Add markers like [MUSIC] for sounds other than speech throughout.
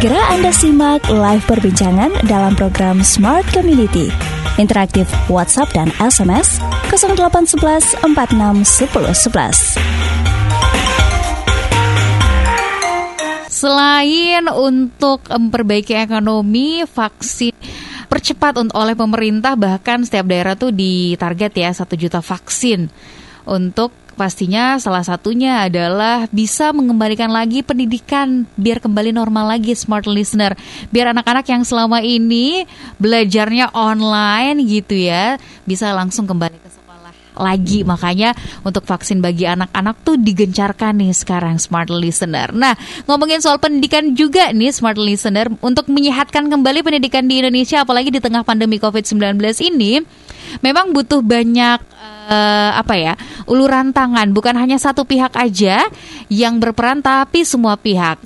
Segera Anda simak live perbincangan dalam program Smart Community. Interaktif WhatsApp dan SMS 0811 46 10 11. Selain untuk memperbaiki ekonomi, vaksin percepat oleh pemerintah bahkan setiap daerah tuh ditarget ya satu juta vaksin untuk pastinya salah satunya adalah bisa mengembalikan lagi pendidikan biar kembali normal lagi smart listener. Biar anak-anak yang selama ini belajarnya online gitu ya bisa langsung kembali ke lagi. Makanya untuk vaksin bagi anak-anak tuh digencarkan nih sekarang smart listener. Nah, ngomongin soal pendidikan juga nih smart listener untuk menyehatkan kembali pendidikan di Indonesia apalagi di tengah pandemi Covid-19 ini memang butuh banyak uh, apa ya uluran tangan bukan hanya satu pihak aja yang berperan tapi semua pihak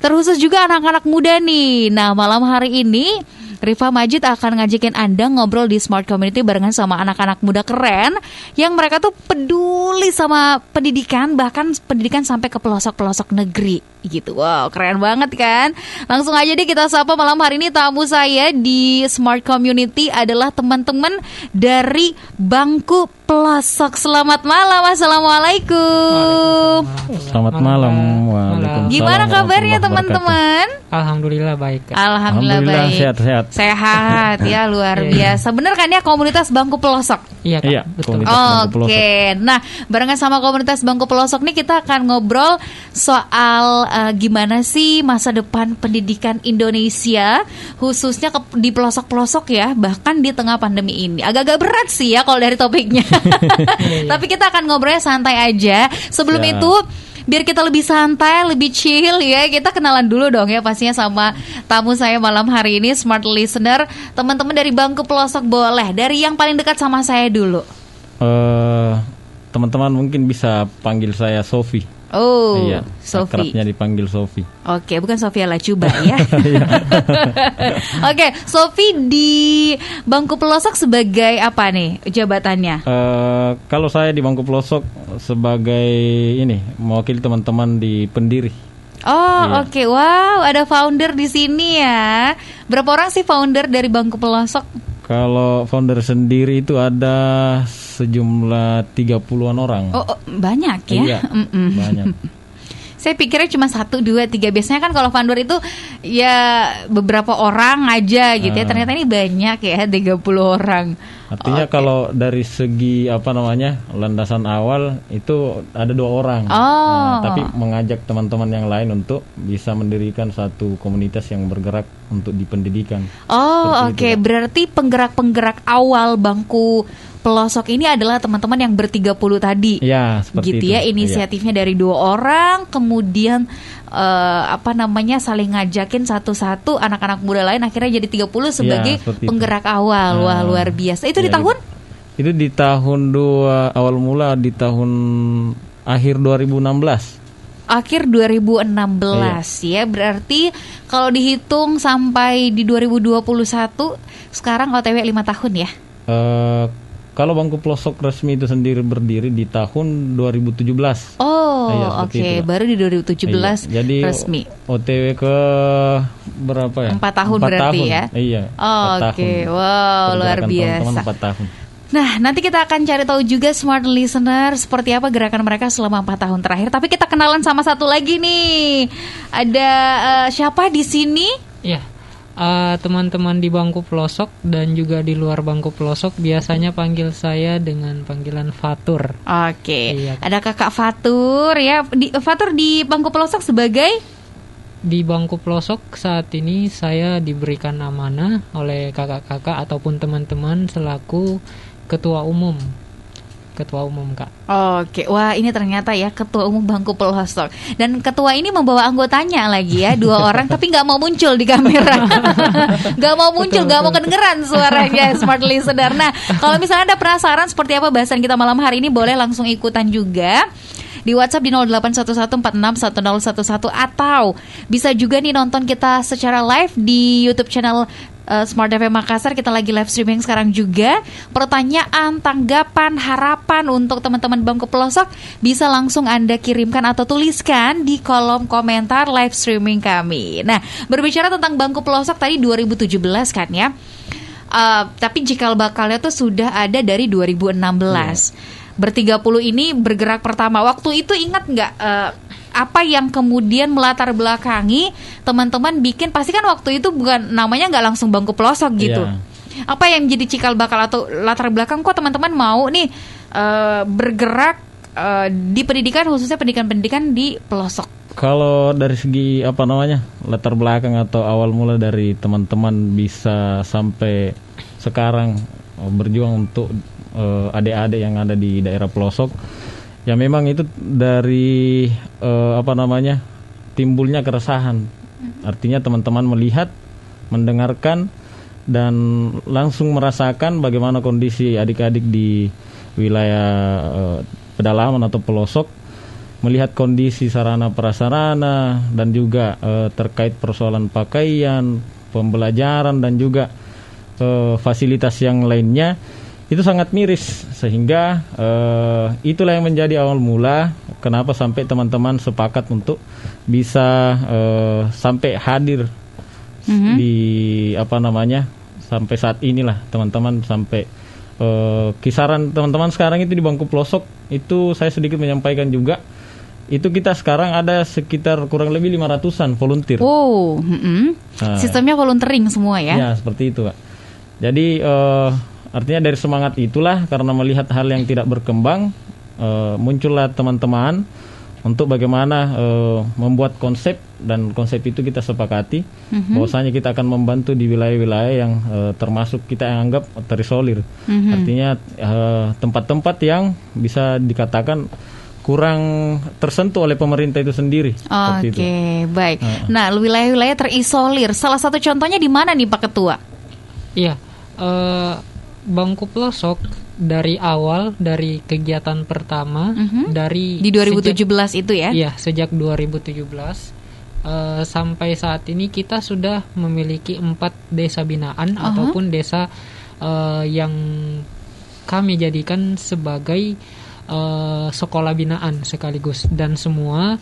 terkhusus juga anak-anak muda nih nah malam hari ini Rifa Majid akan ngajakin Anda ngobrol di Smart Community barengan sama anak-anak muda keren yang mereka tuh peduli sama pendidikan bahkan pendidikan sampai ke pelosok-pelosok negeri gitu. Wow, keren banget kan? Langsung aja deh kita sapa malam hari ini tamu saya di Smart Community adalah teman-teman dari Bangku Pelosok. Selamat malam. Assalamualaikum. Selamat malam. Waalaikumsalam. Gimana kabarnya teman-teman? Alhamdulillah baik. Alhamdulillah, Alhamdulillah baik. Sehat-sehat. Sehat ya [LAUGHS] luar iya, biasa. Bener kan ya komunitas Bangku Pelosok? Iya, Kak. Iya, betul. Oke. Okay. Nah, barengan sama komunitas Bangku Pelosok nih kita akan ngobrol soal uh, gimana sih masa depan pendidikan Indonesia khususnya ke, di pelosok-pelosok ya, bahkan di tengah pandemi ini. Agak-agak berat sih ya kalau dari topiknya. [LAUGHS] Iya, iya. Tapi kita akan ngobrolnya santai aja. Sebelum Siap. itu biar kita lebih santai, lebih chill ya. Kita kenalan dulu dong ya pastinya sama tamu saya malam hari ini smart listener. Teman-teman dari bangku pelosok boleh dari yang paling dekat sama saya dulu. Uh, teman-teman mungkin bisa panggil saya Sofi. Oh, iya, Sofi. Akrabnya dipanggil Sofi. Oke, bukan Sofia Lacuba ya. [LAUGHS] Iya. [LAUGHS] Oke, Sofi di bangku pelosok sebagai apa nih jabatannya? Uh, kalau saya di bangku pelosok sebagai ini mewakili teman-teman di pendiri. Oh, iya. oke. Okay. Wow, ada founder di sini ya. Berapa orang sih founder dari bangku pelosok? Kalau founder sendiri itu ada sejumlah 30-an orang. Oh, oh banyak ya? Iya, [LAUGHS] mm -mm. banyak. [LAUGHS] Saya pikirnya cuma satu, dua, tiga. Biasanya kan kalau founder itu ya beberapa orang aja gitu ya. Ah. Ternyata ini banyak ya, 30 orang. Artinya okay. kalau dari segi apa namanya landasan awal itu ada dua orang, oh. nah, tapi mengajak teman-teman yang lain untuk bisa mendirikan satu komunitas yang bergerak untuk di pendidikan. Oh oke, okay. berarti penggerak-penggerak awal bangku pelosok ini adalah teman-teman yang bertiga puluh tadi. Ya, seperti gitu itu. ya inisiatifnya ya. dari dua orang, kemudian uh, apa namanya saling ngajakin satu-satu anak-anak muda lain akhirnya jadi 30 iya, sebagai ya, penggerak itu. awal. Nah, Wah, luar biasa. Itu ya, di tahun? Itu di tahun dua awal mula di tahun akhir 2016 akhir 2016 iya. ya. Berarti kalau dihitung sampai di 2021 sekarang OTW 5 tahun ya. Uh, kalau Bangku Pelosok resmi itu sendiri berdiri di tahun 2017. Oh, iya, oke. Okay. Baru di 2017 iya. Jadi, resmi. OTW ke berapa ya? Empat tahun 4 berarti tahun. ya? Iya. Oh, oke. Okay. Wow, luar biasa. Teman-teman 4 tahun. Nah, nanti kita akan cari tahu juga smart listener seperti apa gerakan mereka selama empat tahun terakhir. Tapi kita kenalan sama satu lagi nih. Ada uh, siapa di sini? Iya uh, teman-teman di bangku pelosok dan juga di luar bangku pelosok biasanya panggil saya dengan panggilan Fatur. Oke. Iya. Ada Kakak Fatur ya. Di, Fatur di bangku pelosok sebagai di bangku pelosok saat ini saya diberikan amanah oleh kakak-kakak ataupun teman-teman selaku ketua umum ketua umum kak. Oke, wah ini ternyata ya ketua umum bangku pelosok dan ketua ini membawa anggotanya lagi ya dua [LAUGHS] orang tapi nggak mau muncul di kamera, [LAUGHS] nggak mau muncul, nggak mau kedengeran suaranya smart listener. Nah kalau misalnya ada penasaran seperti apa bahasan kita malam hari ini boleh langsung ikutan juga di WhatsApp di 0811461011 atau bisa juga nih nonton kita secara live di YouTube channel eh, Smart FM Makassar kita lagi live streaming sekarang juga. Pertanyaan, tanggapan, harapan untuk teman-teman bangku pelosok bisa langsung Anda kirimkan atau tuliskan di kolom komentar live streaming kami. Nah, berbicara tentang bangku pelosok tadi 2017 kan ya. Uh, tapi cikal bakalnya tuh sudah ada dari 2016. Bertiga puluh ini bergerak pertama. Waktu itu ingat nggak uh, apa yang kemudian melatar belakangi teman-teman bikin? Pasti kan waktu itu bukan namanya nggak langsung bangku pelosok gitu. Iya. Apa yang jadi cikal bakal atau latar belakang kok teman-teman mau nih uh, bergerak uh, di pendidikan khususnya pendidikan-pendidikan di pelosok? Kalau dari segi apa namanya latar belakang atau awal mula dari teman-teman bisa sampai sekarang eh, berjuang untuk eh, adik-adik yang ada di daerah pelosok, ya memang itu dari eh, apa namanya timbulnya keresahan. Artinya teman-teman melihat, mendengarkan dan langsung merasakan bagaimana kondisi adik-adik di wilayah eh, pedalaman atau pelosok melihat kondisi sarana prasarana dan juga eh, terkait persoalan pakaian, pembelajaran dan juga eh, fasilitas yang lainnya itu sangat miris sehingga eh, itulah yang menjadi awal mula kenapa sampai teman-teman sepakat untuk bisa eh, sampai hadir di apa namanya sampai saat inilah teman-teman sampai eh, kisaran teman-teman sekarang itu di bangku pelosok itu saya sedikit menyampaikan juga itu kita sekarang ada sekitar kurang lebih 500-an volunteer. Oh. Nah. sistemnya volunteering semua ya? Ya, seperti itu, Pak. Jadi eh, artinya dari semangat itulah karena melihat hal yang tidak berkembang eh, muncullah teman-teman untuk bagaimana eh, membuat konsep dan konsep itu kita sepakati bahwasanya kita akan membantu di wilayah-wilayah yang eh, termasuk kita yang anggap terisolir. Artinya eh, tempat-tempat yang bisa dikatakan kurang tersentuh oleh pemerintah itu sendiri. Oke, itu. baik. Nah, wilayah-wilayah terisolir. Salah satu contohnya di mana nih Pak Ketua? Iya, eh, bangku pelosok dari awal dari kegiatan pertama dari Di 2017 sejak- itu ya? Iya, sejak 2017 eh, sampai saat ini kita sudah memiliki empat desa binaan ataupun desa eh, yang kami jadikan sebagai eh, sekolah binaan sekaligus. Dan semua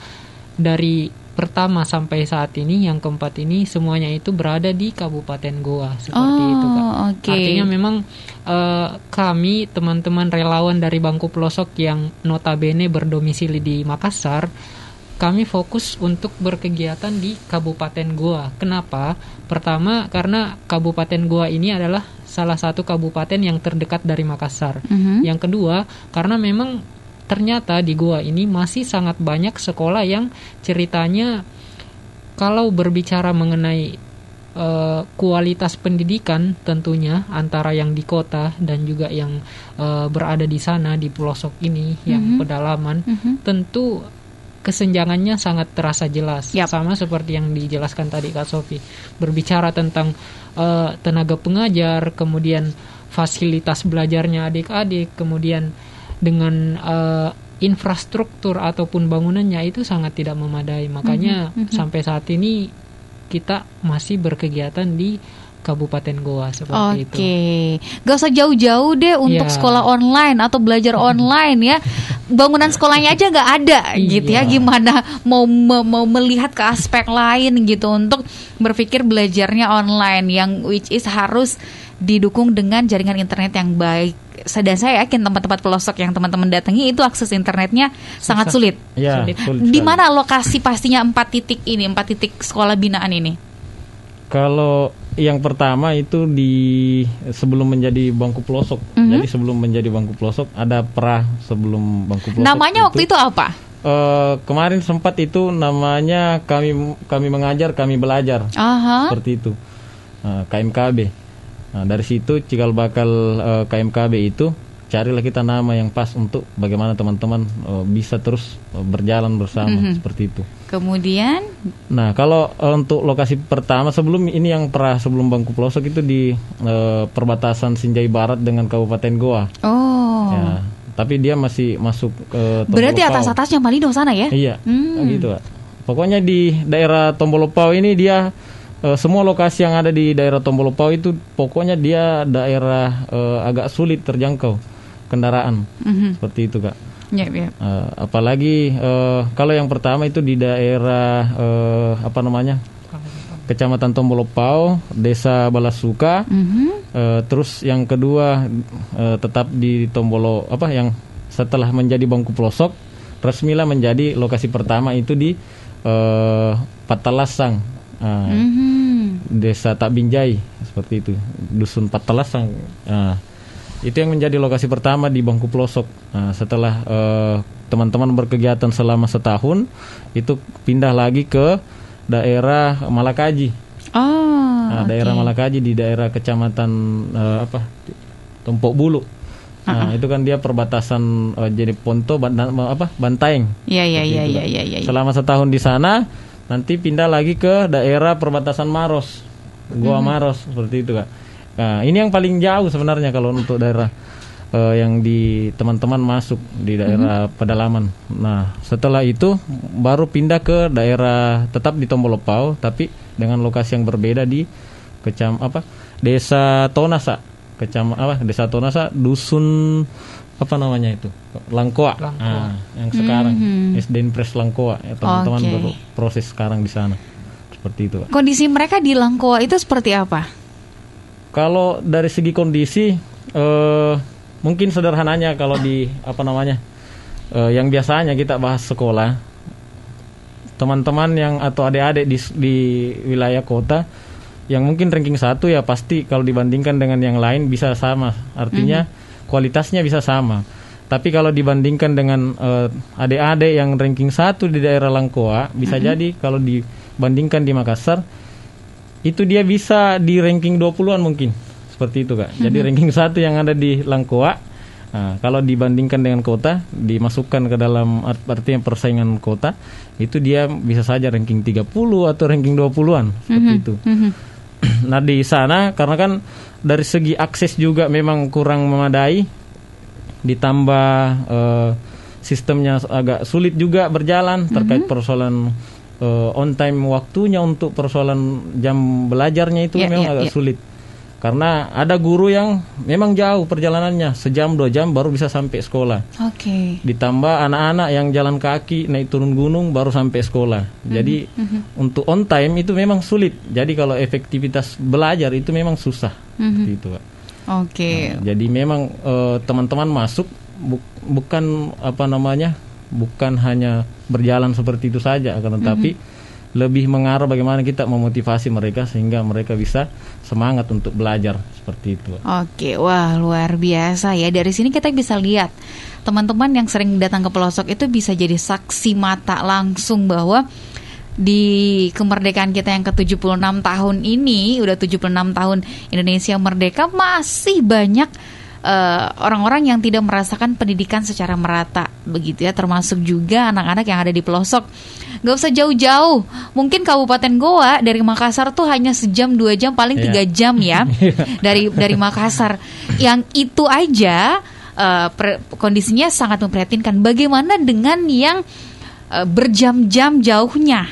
dari pertama sampai saat ini yang keempat ini semuanya itu berada di Kabupaten Goa seperti Oh, itu Kak. oke. Artinya memang eh, kami teman-teman relawan dari bangku pelosok yang notabene berdomisili di Makassar, kami fokus untuk berkegiatan di Kabupaten Goa. Kenapa? Pertama karena Kabupaten Goa ini adalah salah satu kabupaten yang terdekat dari Makassar. Mhm. Yang kedua, karena memang ternyata di Goa ini masih sangat banyak sekolah yang ceritanya kalau berbicara mengenai eh, kualitas pendidikan tentunya antara yang di kota dan juga yang eh, berada di sana di pelosok ini yang pedalaman tentu kesenjangannya sangat terasa jelas. Yap. sama seperti yang dijelaskan tadi Kak Sofi berbicara tentang eh, tenaga pengajar kemudian fasilitas belajarnya adik-adik kemudian dengan eh, infrastruktur ataupun bangunannya itu sangat tidak memadai makanya sampai saat ini kita masih berkegiatan di Kabupaten Goa seperti itu. Oke, gak usah jauh-jauh deh untuk Iya. sekolah online atau belajar online ya. Bangunan sekolahnya aja nggak ada [LAUGHS] gitu ya. Iya. Gimana mau me- mau melihat ke aspek lain gitu untuk berpikir belajarnya online yang which is harus didukung dengan jaringan internet yang baik. Dan saya yakin tempat-tempat pelosok yang teman-teman datangi itu akses internetnya sangat sulit. Ya, Sulit. sulit Di mana lokasi pastinya empat titik ini, empat titik sekolah binaan ini? Kalau yang pertama itu di sebelum menjadi bangku pelosok. Mhm. Jadi sebelum menjadi bangku pelosok ada pra sebelum bangku pelosok. Namanya waktu itu apa? Eh, kemarin sempat itu namanya kami kami mengajar kami belajar Aha. seperti itu Nah, KMKB. Nah, dari situ cikal bakal eh, KMKB itu carilah kita nama yang pas untuk bagaimana teman-teman eh, bisa terus eh, berjalan bersama Mhm. seperti itu. Kemudian Nah, kalau eh, untuk lokasi pertama sebelum ini yang pernah sebelum Bangku Pelosok itu di eh, perbatasan Sinjai Barat dengan Kabupaten Goa. Oh. Ya, tapi dia masih masuk ke Berarti Tombolopao. atas-atasnya Malido sana ya? Iya, Hmm. gitu, Pak. Pokoknya di daerah Tombolopao ini dia eh, semua lokasi yang ada di daerah Tombolopao itu pokoknya dia daerah eh, agak sulit terjangkau kendaraan Mhm. seperti itu kak. Ya, ya. Eh, apalagi eh, kalau yang pertama itu di daerah eh, apa namanya Kecamatan Tombolopao, Desa Balasuka. Mhm. Eh, terus yang kedua eh, tetap di Tombolo apa yang setelah menjadi bangku pelosok resmilah menjadi lokasi pertama itu di eh, Patalasang. Ah, Mhm. Desa Takbinjai seperti itu dusun Patalasang Nah, itu yang menjadi lokasi pertama di Bangku Pelosok Nah, setelah eh, teman-teman berkegiatan selama setahun itu pindah lagi ke daerah Malakaji Oh. Nah, daerah oke. Malakaji di daerah kecamatan eh, apa Tumpuk Bulu Nah, itu kan dia perbatasan eh, jadi Ponto ban, apa Bantaeng Ya, ya, Seperti ya, itu, ya, Kak. ya, ya, ya. Selama setahun di sana, nanti pindah lagi ke daerah perbatasan Maros, Goa Mhm. Maros seperti itu kak. Nah, ini yang paling jauh sebenarnya kalau untuk daerah eh, yang di teman-teman masuk di daerah Mhm. pedalaman. Nah, setelah itu baru pindah ke daerah tetap di Tombolopao, tapi dengan lokasi yang berbeda di kecam apa desa Tonasa, kecam apa desa Tonasa, dusun apa namanya itu Langkoa, Langkoa. Ah, yang sekarang Mhm. SD Impres Langkoa ya teman-teman Oke. berproses sekarang di sana seperti itu Kak. Kondisi mereka di Langkoa itu seperti apa? Kalau dari segi kondisi eh, mungkin sederhananya kalau di apa namanya eh, yang biasanya kita bahas sekolah teman-teman yang atau adik-adik di, di wilayah kota yang mungkin ranking satu ya pasti kalau dibandingkan dengan yang lain bisa sama artinya kualitasnya bisa sama. Tapi kalau dibandingkan dengan eh, adik-adik yang ranking satu di daerah Langkoa bisa jadi kalau dibandingkan di Makassar itu dia bisa di ranking 20-an mungkin. Seperti itu kak. Jadi ranking satu yang ada di Langkoa nah, kalau dibandingkan dengan kota dimasukkan ke dalam art- artinya persaingan kota itu dia bisa saja ranking 30 atau ranking 20-an seperti itu. Mhm. [CLEARS THROAT] nah di sana karena kan dari segi akses juga memang kurang memadai ditambah eh, sistemnya agak sulit juga berjalan terkait persoalan eh, on time waktunya untuk persoalan jam belajarnya itu Ya, memang ya, agak ya. sulit karena ada guru yang memang jauh perjalanannya sejam dua jam baru bisa sampai sekolah Oke. ditambah anak-anak yang jalan kaki naik turun gunung baru sampai sekolah. Jadi untuk on time itu memang sulit. Jadi kalau efektivitas belajar itu memang susah. Seperti itu, Pak. Oke. Nah, jadi memang eh, teman-teman masuk bu- bukan apa namanya? bukan hanya berjalan seperti itu saja akan tetapi lebih mengarah bagaimana kita memotivasi mereka sehingga mereka bisa semangat untuk belajar seperti itu. Oke, wah luar biasa ya. Dari sini kita bisa lihat teman-teman yang sering datang ke pelosok itu bisa jadi saksi mata langsung bahwa di kemerdekaan kita yang ke-76 tahun ini, udah 76 tahun Indonesia merdeka masih banyak eh, orang-orang yang tidak merasakan pendidikan secara merata begitu ya. Termasuk juga anak-anak yang ada di pelosok. Gak usah jauh-jauh. Mungkin Kabupaten Goa dari Makassar tuh hanya sejam dua jam paling Iya. tiga jam ya [LAUGHS] dari dari Makassar. Yang itu aja eh, per- kondisinya sangat memprihatinkan. Bagaimana dengan yang eh, berjam-jam jauhnya?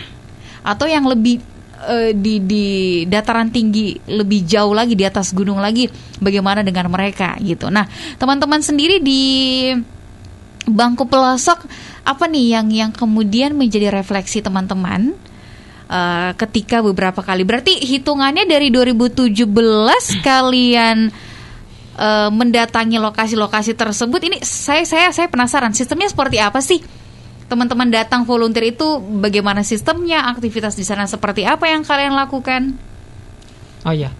Atau yang lebih eh, di di dataran tinggi lebih jauh lagi di atas gunung lagi bagaimana dengan mereka gitu. Nah, teman-teman sendiri di bangku pelosok apa nih yang yang kemudian menjadi refleksi teman-teman eh, ketika beberapa kali berarti hitungannya dari 2017 kalian eh, mendatangi lokasi-lokasi tersebut ini saya saya saya penasaran sistemnya seperti apa sih teman-teman datang volunteer itu bagaimana sistemnya aktivitas di sana seperti apa yang kalian lakukan Oh ya.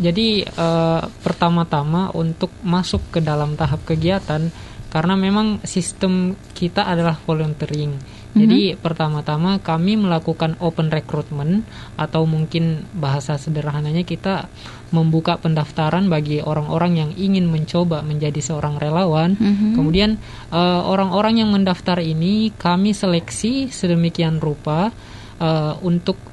Jadi eh, pertama-tama untuk masuk ke dalam tahap kegiatan karena memang sistem kita adalah volunteering. Jadi pertama-tama kami melakukan open recruitment atau mungkin bahasa sederhananya kita membuka pendaftaran bagi orang-orang yang ingin mencoba menjadi seorang relawan. Kemudian eh, orang-orang yang mendaftar ini kami seleksi sedemikian rupa eh, untuk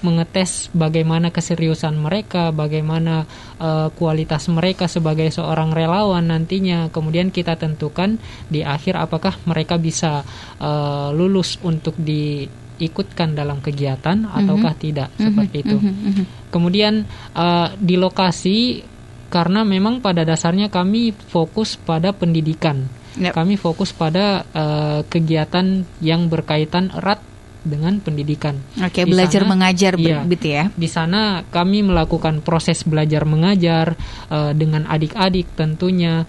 mengetes bagaimana keseriusan mereka, bagaimana eh, kualitas mereka sebagai seorang relawan nantinya. Kemudian kita tentukan di akhir apakah mereka bisa eh, lulus untuk di ikutkan dalam kegiatan ataukah tidak Mhm, seperti itu. mhm, mhm. Kemudian uh, di lokasi karena memang pada dasarnya kami fokus pada pendidikan. Yep. Kami fokus pada uh, kegiatan yang berkaitan erat dengan pendidikan. Oke, Di belajar sana- mengajar iya. begitu ya. Di sana kami melakukan proses belajar mengajar uh, dengan adik-adik tentunya.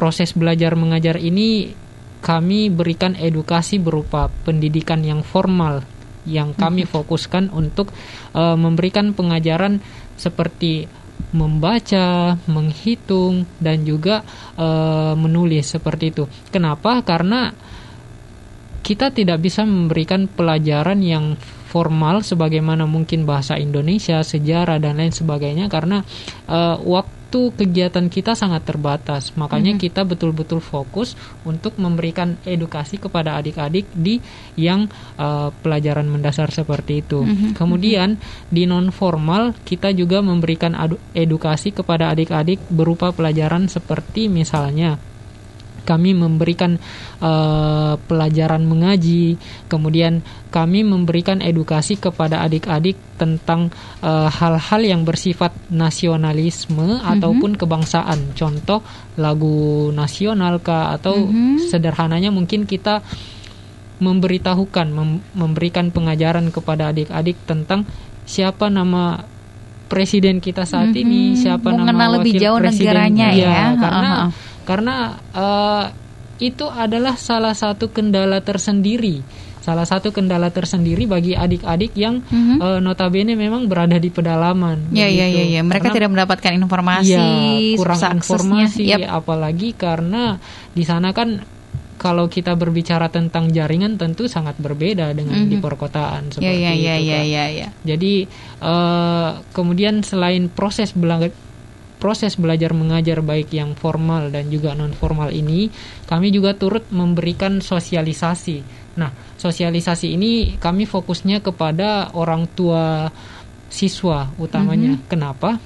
Proses belajar mengajar ini kami berikan edukasi berupa pendidikan yang formal yang kami fokuskan untuk uh, memberikan pengajaran seperti membaca, menghitung dan juga uh, menulis seperti itu. Kenapa? Karena kita tidak bisa memberikan pelajaran yang formal sebagaimana mungkin bahasa Indonesia, sejarah dan lain sebagainya karena eh, waktu kegiatan kita sangat terbatas. Makanya kita betul-betul fokus untuk memberikan edukasi kepada adik-adik di yang eh, pelajaran mendasar seperti itu. Kemudian di non formal kita juga memberikan edukasi kepada adik-adik berupa pelajaran seperti misalnya kami memberikan eh, pelajaran mengaji, kemudian kami memberikan edukasi kepada adik-adik tentang eh, hal-hal yang bersifat nasionalisme ataupun kebangsaan. Contoh lagu nasional kah atau sederhananya mungkin kita memberitahukan, mem- memberikan pengajaran kepada adik-adik tentang siapa nama presiden kita saat ini, siapa nama Mengenal lebih wakil jauh presiden. negaranya Iya, ya. Karena Ha-ha. Karena eh, itu adalah salah satu kendala tersendiri salah satu kendala tersendiri bagi adik-adik yang Mhm. eh, notabene memang berada di pedalaman Ya, ya, begitu. ya, ya. Mereka Karena- tidak mendapatkan informasi, Iya, kurang informasi Yap. apalagi karena di sana kan kalau kita berbicara tentang jaringan tentu sangat berbeda dengan di perkotaan seperti Ya, ya, ya, itu ya, Kak. ya, ya. Jadi eh, kemudian selain proses bela- proses belajar mengajar baik yang formal dan juga non formal ini, kami juga turut memberikan sosialisasi. Nah, sosialisasi ini kami fokusnya kepada orang tua siswa utamanya. Kenapa?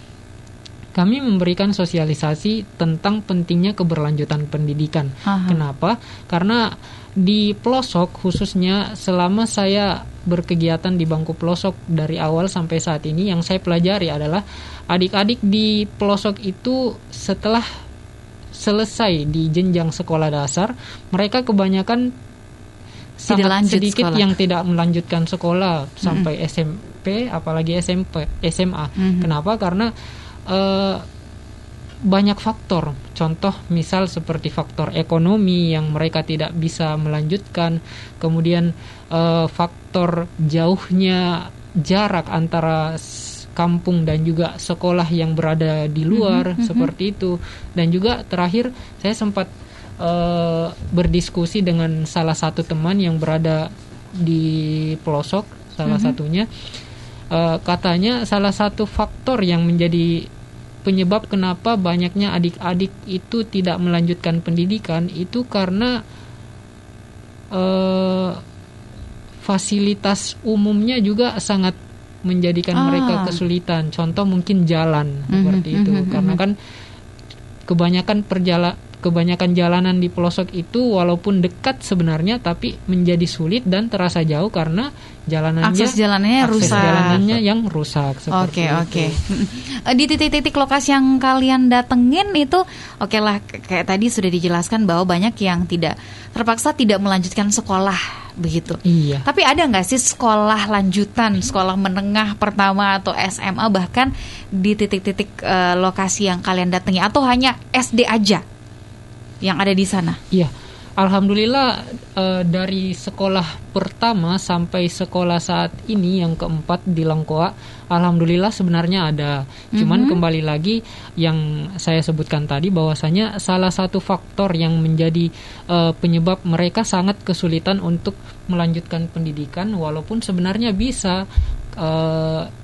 Kami memberikan sosialisasi tentang pentingnya keberlanjutan pendidikan. Aha. Kenapa? Karena di pelosok khususnya selama saya berkegiatan di bangku pelosok dari awal sampai saat ini yang saya pelajari adalah adik-adik di pelosok itu setelah selesai di jenjang sekolah dasar mereka kebanyakan sangat lanjut sedikit sekolah. yang tidak melanjutkan sekolah sampai SMP apalagi SMP SMA. Mhm. Kenapa? Karena eh, banyak faktor. Contoh misal seperti faktor ekonomi yang mereka tidak bisa melanjutkan, kemudian eh, faktor jauhnya jarak antara kampung dan juga sekolah yang berada di luar seperti itu. Dan juga terakhir saya sempat eh, berdiskusi dengan salah satu teman yang berada di pelosok salah satunya Eh, katanya salah satu faktor yang menjadi penyebab kenapa banyaknya adik-adik itu tidak melanjutkan pendidikan itu karena eh, fasilitas umumnya juga sangat menjadikan Ah. mereka kesulitan. Contoh mungkin jalan seperti mhm, itu, mhm, karena kan kebanyakan perjala kebanyakan jalanan di pelosok itu walaupun dekat sebenarnya tapi menjadi sulit dan terasa jauh karena jalanannya Akses jalanannya akses rusak. jalanannya yang rusak Oke oke. Mm-mm. [LAUGHS] Eh, Di titik-titik lokasi yang kalian datengin itu, oke lah k- kayak tadi sudah dijelaskan bahwa banyak yang tidak terpaksa tidak melanjutkan sekolah begitu. Iya. Tapi ada nggak sih sekolah lanjutan, sekolah menengah pertama atau SMA bahkan di titik-titik eh, lokasi yang kalian datangi atau hanya SD aja yang ada di sana? Iya, alhamdulillah eh, dari sekolah pertama sampai sekolah saat ini yang keempat di Lengkoa, alhamdulillah sebenarnya ada. Cuman kembali lagi yang saya sebutkan tadi bahwasanya salah satu faktor yang menjadi eh, penyebab mereka sangat kesulitan untuk melanjutkan pendidikan, walaupun sebenarnya bisa. eh,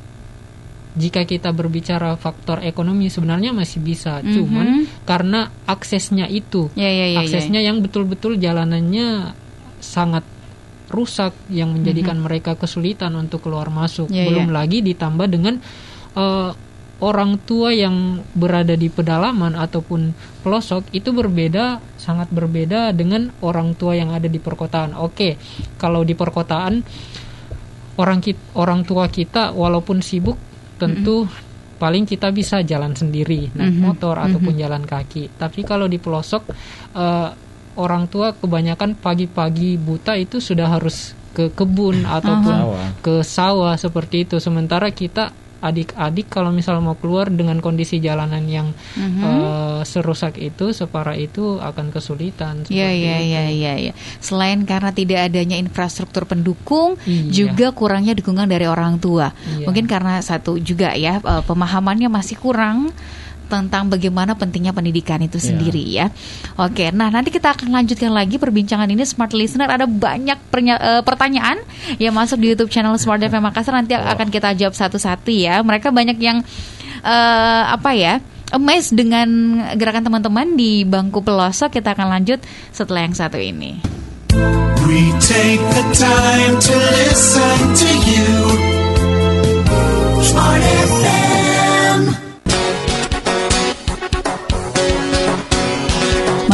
jika kita berbicara faktor ekonomi sebenarnya masih bisa, cuman karena aksesnya itu Ya ya ya. ya. aksesnya yang betul-betul jalanannya sangat rusak yang menjadikan mereka kesulitan untuk keluar masuk. Mhm. Ya, Belum ya. lagi ditambah dengan eh, orang tua yang berada di pedalaman ataupun pelosok itu berbeda sangat berbeda dengan orang tua yang ada di perkotaan. Oke, kalau di perkotaan orang kita, orang tua kita walaupun sibuk tentu paling kita bisa jalan sendiri naik Mhm. motor ataupun jalan kaki. Tapi kalau di pelosok eh, orang tua kebanyakan pagi-pagi buta itu sudah harus ke kebun ataupun Sawah. ke sawah seperti itu. Sementara kita adik-adik kalau misal mau keluar dengan kondisi jalanan yang Mhm. eh, serusak itu, separah itu akan kesulitan. Iya iya iya iya iya. Selain karena tidak adanya infrastruktur pendukung, Iya. juga kurangnya dukungan dari orang tua. Iya. Mungkin karena satu juga ya eh, pemahamannya masih kurang tentang bagaimana pentingnya pendidikan itu Iya. sendiri ya. Oke, nah nanti kita akan lanjutkan lagi perbincangan ini Smart Listener ada banyak pernya- eh, pertanyaan yang masuk di YouTube channel Smart FM Makassar nanti akan kita jawab satu-satu ya. Mereka banyak yang eh, apa ya? Amazed dengan gerakan teman-teman di bangku pelosok. Kita akan lanjut setelah yang satu ini. We take the time to listen to you. Smart FM.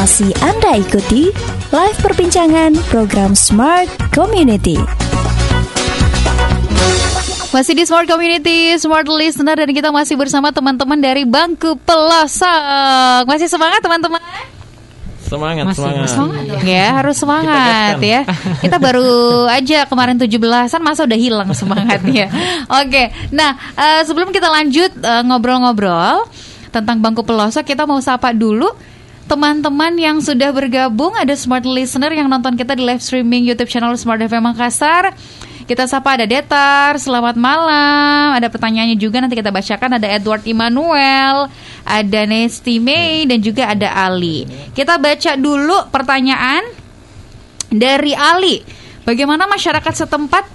Masih Anda ikuti live perbincangan program Smart Community. Masih di Smart Community, Smart Listener dan kita masih bersama teman-teman dari Bangku Pelosok. Masih semangat teman-teman? Semangat, Masih, semangat. masih. Semangat ya, harus semangat gaskan. ya. [LAUGHS] Kita baru aja kemarin 17-an masa udah hilang semangatnya. [LAUGHS] Oke. Nah, eh, sebelum kita lanjut eh, ngobrol-ngobrol tentang Bangku Pelosok, kita mau sapa dulu teman-teman yang sudah bergabung ada Smart Listener yang nonton kita di live streaming YouTube channel Smart FM Makassar. Kita sapa ada Detar, selamat malam. Ada pertanyaannya juga nanti kita bacakan ada Edward Immanuel, ada Nesti May dan juga ada Ali. Kita baca dulu pertanyaan dari Ali. Bagaimana masyarakat setempat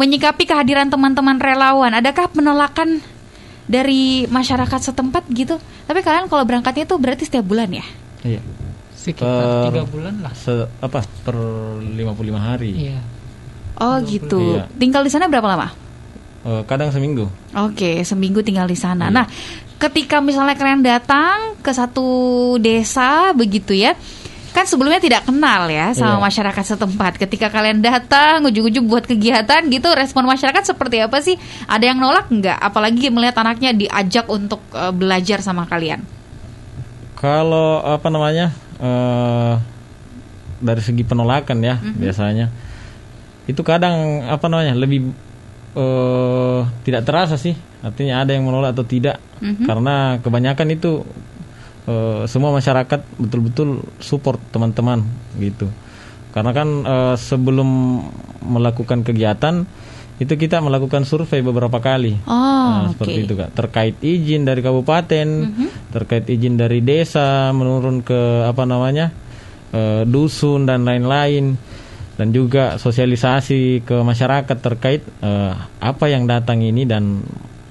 menyikapi kehadiran teman-teman relawan? Adakah penolakan dari masyarakat setempat gitu? Tapi kalian kalau berangkatnya itu berarti setiap bulan ya? Iya. Sekitar Per- tiga bulan lah. Se apa per 55 hari. Iya. Oh gitu. Iya. Tinggal di sana berapa lama? Eh, kadang seminggu. Oke, seminggu tinggal di sana. Iya. Nah, ketika misalnya kalian datang ke satu desa begitu ya, kan sebelumnya tidak kenal ya sama Iya. masyarakat setempat. Ketika kalian datang, ujung-ujung buat kegiatan gitu, respon masyarakat seperti apa sih? Ada yang nolak nggak? Apalagi melihat anaknya diajak untuk eh, belajar sama kalian. Kalau apa namanya eh dari segi penolakan ya Mhm. biasanya itu kadang apa namanya lebih eh tidak terasa sih artinya ada yang menolak atau tidak Mhm. karena kebanyakan itu eh, semua masyarakat betul-betul support teman-teman gitu karena kan eh, sebelum melakukan kegiatan itu kita melakukan survei beberapa kali Oh, Nah, seperti itu kak. Terkait izin dari kabupaten, Mhm. terkait izin dari desa, menurun ke apa namanya eh, dusun dan lain-lain, dan juga sosialisasi ke masyarakat terkait eh, apa yang datang ini dan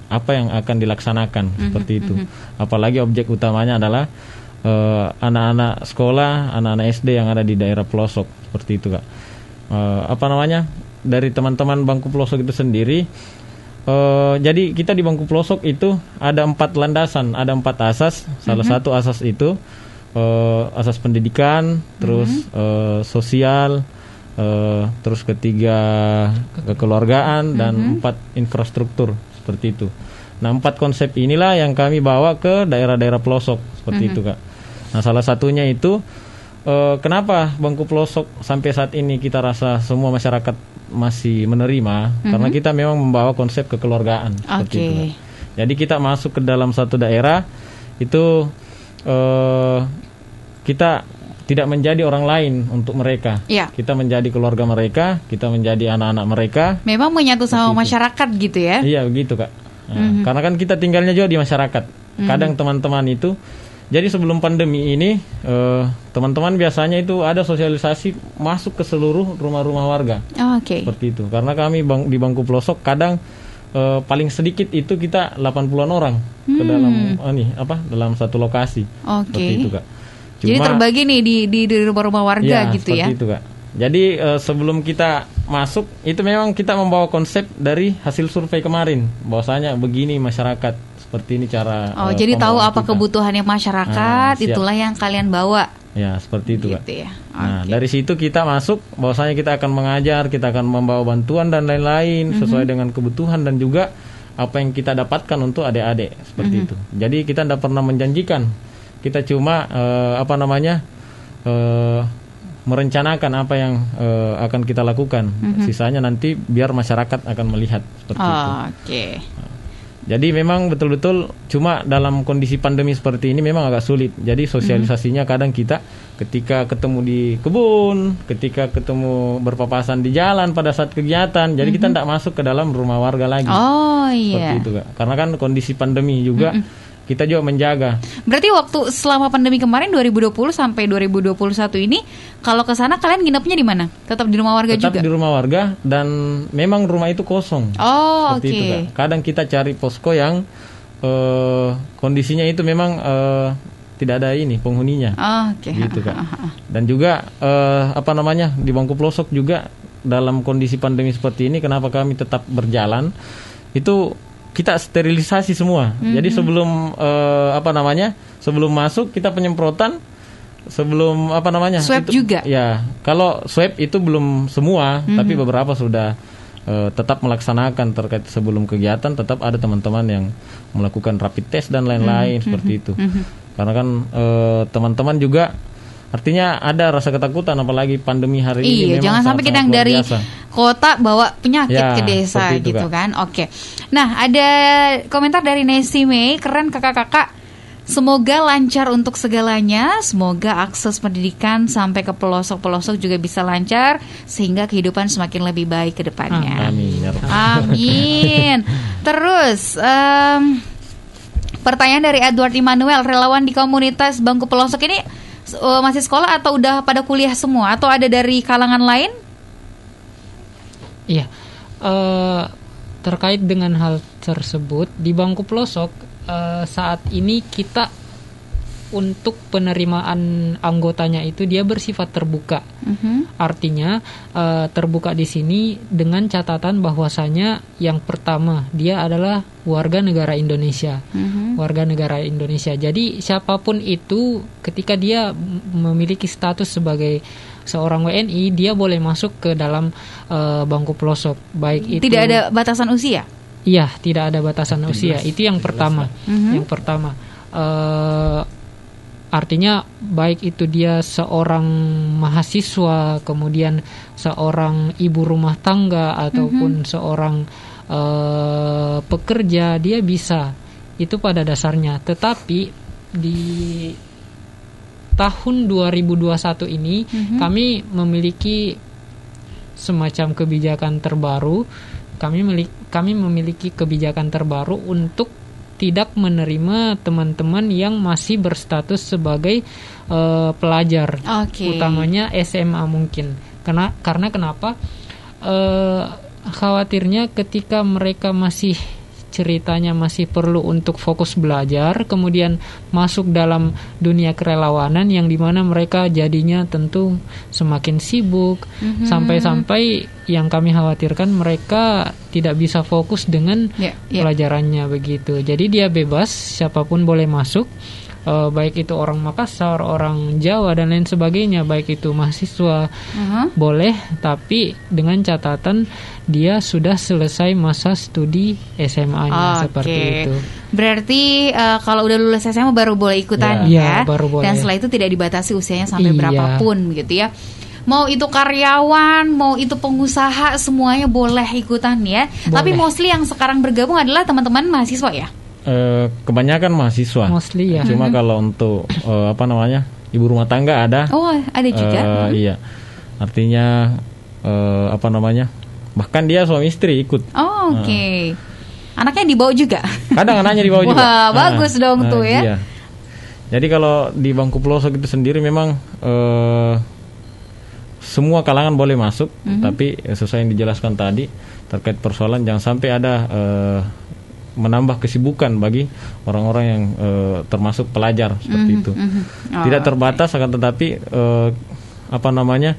apa yang akan dilaksanakan Mhm, seperti itu. Apalagi objek utamanya adalah eh, anak-anak sekolah, anak-anak SD yang ada di daerah pelosok seperti itu kak. Eh, apa namanya dari teman-teman bangku pelosok itu sendiri Eh, jadi kita di bangku pelosok itu ada empat landasan, ada empat asas. Salah satu asas itu eh, asas pendidikan, terus eh, sosial, eh, terus ketiga kekeluargaan dan empat infrastruktur seperti itu. Nah empat konsep inilah yang kami bawa ke daerah-daerah pelosok seperti itu kak. Nah salah satunya itu eh, kenapa bangku pelosok sampai saat ini kita rasa semua masyarakat masih menerima karena kita memang membawa konsep kekeluargaan seperti Oke. itu. Jadi kita masuk ke dalam satu daerah itu eh, kita tidak menjadi orang lain untuk mereka. Iya. Kita menjadi keluarga mereka, kita menjadi anak-anak mereka. Memang menyatu sama masyarakat gitu ya? Iya begitu kak. Nah, Karena kan kita tinggalnya juga di masyarakat. Kadang teman-teman itu, jadi sebelum pandemi ini eh, teman-teman biasanya itu ada sosialisasi masuk ke seluruh rumah-rumah warga Oh, Oke. seperti itu. Karena kami bang, di bangku pelosok kadang eh, paling sedikit itu kita 80-an orang ke dalam ah, nih, apa dalam satu lokasi. Oke. Seperti itu kak. Jadi terbagi nih di di di rumah-rumah warga Ya, gitu ya? seperti itu kak. Jadi eh, sebelum kita masuk itu memang kita membawa konsep dari hasil survei kemarin. Bahwasanya begini masyarakat seperti ini cara. Oh, eh, jadi tahu apa kita. kebutuhannya masyarakat, Ah, siap. itulah yang kalian bawa Ya, seperti itu, Kak. Gitu ya. Nah, Oke. dari situ kita masuk bahwasanya kita akan mengajar, kita akan membawa bantuan dan lain-lain sesuai dengan kebutuhan dan juga apa yang kita dapatkan untuk adik-adik seperti itu. Jadi kita tidak pernah menjanjikan. Kita cuma eh, apa namanya? eh, merencanakan apa yang eh, akan kita lakukan. Sisanya nanti biar masyarakat akan melihat seperti itu. Oke. Jadi memang betul-betul cuma dalam kondisi pandemi seperti ini memang agak sulit. Jadi sosialisasinya kadang kita ketika ketemu di kebun, ketika ketemu berpapasan di jalan pada saat kegiatan, jadi kita tidak masuk ke dalam rumah warga lagi. Oh Seperti iya. itu, Kak. Karena kan kondisi pandemi juga kita juga menjaga. Berarti waktu selama pandemi kemarin 2020 sampai 2021 ini kalau ke sana kalian nginepnya di mana? Tetap di rumah warga Tetap juga? di rumah warga dan memang rumah itu kosong. Oh, oke. Kak. Kadang kita cari posko yang eh, kondisinya itu memang eh, tidak ada ini penghuninya. Oh, Oke. gitu kak [LAUGHS] dan juga eh, apa namanya di bangku pelosok juga dalam kondisi pandemi seperti ini kenapa kami tetap berjalan itu kita sterilisasi semua. Jadi sebelum eh, apa namanya sebelum masuk kita penyemprotan sebelum apa namanya Swab itu- juga? ya kalau swab itu belum semua tapi beberapa sudah eh, tetap melaksanakan terkait sebelum kegiatan tetap ada teman-teman yang melakukan rapid test dan lain-lain seperti itu. Karena kan eh, teman-teman juga artinya ada rasa ketakutan apalagi pandemi hari ini Iya, jangan sampai kita yang dari biasa. kota bawa penyakit Ya, ke desa itu, gitu Kak. kan. Oke. Nah, ada komentar dari Nesi Mei, keren kakak-kakak. Semoga lancar untuk segalanya, semoga akses pendidikan sampai ke pelosok-pelosok juga bisa lancar sehingga kehidupan semakin lebih baik ke depannya. Amin ya. Amin. [LAUGHS] Terus em, pertanyaan dari Edward Immanuel, relawan di komunitas Bangku Pelosok ini eh, masih sekolah atau udah pada kuliah semua atau ada dari kalangan lain? Iya. Eh, terkait dengan hal tersebut di bangku pelosok eh, saat ini kita untuk penerimaan anggotanya itu dia bersifat terbuka. Mhm. Artinya eh, terbuka di sini dengan catatan bahwasanya yang pertama dia adalah warga negara Indonesia. Mhm. Warga negara Indonesia. Jadi siapa pun itu ketika dia memiliki status sebagai seorang WNI, dia boleh masuk ke dalam eh, bangku pelosok. Baik itu Tidak ada batasan usia. Iya, tidak ada batasan usia. Itu yang pertama. Mhm. Yang pertama, eh, artinya baik itu dia seorang mahasiswa, kemudian seorang ibu rumah tangga ataupun seorang eh, pekerja, dia bisa. Itu pada dasarnya. Tetapi di tahun 2021 ini kami memiliki semacam kebijakan terbaru. Kami milik, kami memiliki kebijakan terbaru untuk tidak menerima teman-teman yang masih berstatus sebagai eh, pelajar, Oke. utamanya SMA mungkin. Karena karena kenapa? Eh, khawatirnya ketika mereka masih ceritanya masih perlu untuk fokus belajar, kemudian masuk dalam dunia kerelawanan yang di mana mereka jadinya tentu semakin sibuk, sampai-sampai yang kami khawatirkan mereka tidak bisa fokus dengan Ya, ya. pelajarannya begitu. Jadi dia bebas, siapa pun boleh masuk. Eh, baik itu orang Makassar, orang Jawa dan lain sebagainya, baik itu mahasiswa Mhm. boleh, tapi dengan catatan dia sudah selesai masa studi SMA-nya Oke. seperti itu. Berarti eh, kalau udah lulus SMA baru boleh ikutan ya. Iya, baru boleh. Dan setelah itu tidak dibatasi usianya sampai Iya. berapapun gitu ya. Mau itu karyawan, mau itu pengusaha, semuanya boleh ikutan ya. Tapi mostly yang sekarang bergabung adalah teman-teman mahasiswa ya. Eh, kebanyakan mahasiswa Mostly ya. cuma kalau untuk eh, apa namanya ibu rumah tangga ada Oh, ada juga. Eh, iya artinya eh, apa namanya bahkan dia suami istri ikut Oh, oke. Anaknya dibawa juga. kadang anaknya di bawah [LAUGHS] juga Wah, bagus dong tuh ya. iya. jadi kalau di bangku pelosok itu sendiri memang eh, semua kalangan boleh masuk Mhm. tapi sesuai yang dijelaskan tadi terkait persoalan jangan sampai ada eh, menambah kesibukan bagi orang-orang yang eh, termasuk pelajar seperti itu. Oh, tidak terbatas akan tetapi eh, apa namanya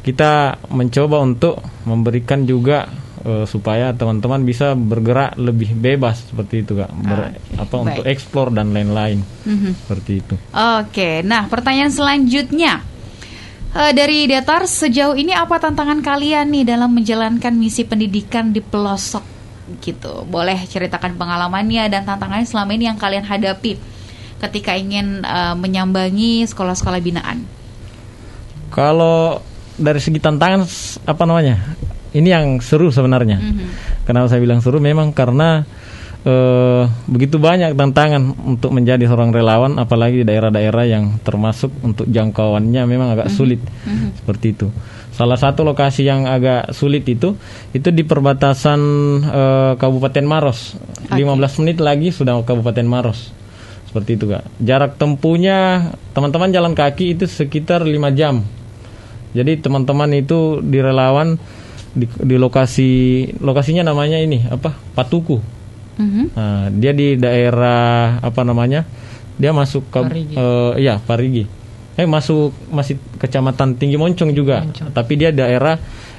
kita mencoba untuk memberikan juga eh, supaya teman-teman bisa bergerak lebih bebas seperti itu kak. Ber- apa baik. untuk eksplor dan lain-lain Mhm. seperti itu. Oke, nah pertanyaan selanjutnya. Dari Datar sejauh ini apa tantangan kalian nih dalam menjalankan misi pendidikan di pelosok gitu? Boleh ceritakan pengalamannya dan tantangannya selama ini yang kalian hadapi ketika ingin eh, menyambangi sekolah-sekolah binaan. kalau dari segi tantangan apa namanya ini yang seru sebenarnya Mhm. Kenapa saya bilang seru? Memang karena eh, begitu banyak tantangan untuk menjadi seorang relawan, apalagi di daerah-daerah yang termasuk untuk jangkauannya memang agak sulit seperti itu. Salah satu lokasi yang agak sulit itu itu di perbatasan eh, Kabupaten Maros. 15 menit lagi sudah Kabupaten Maros. Seperti itu, Kak. Jarak tempuhnya teman-teman jalan kaki itu sekitar 5 jam. Jadi teman-teman itu di relawan di, di lokasi lokasinya namanya ini apa Patuku. Mhm. Nah, dia di daerah apa namanya? Dia masuk ke Parigi. eh, iya Parigi. Eh masuk masih kecamatan Tinggi Moncong juga. Tapi dia daerah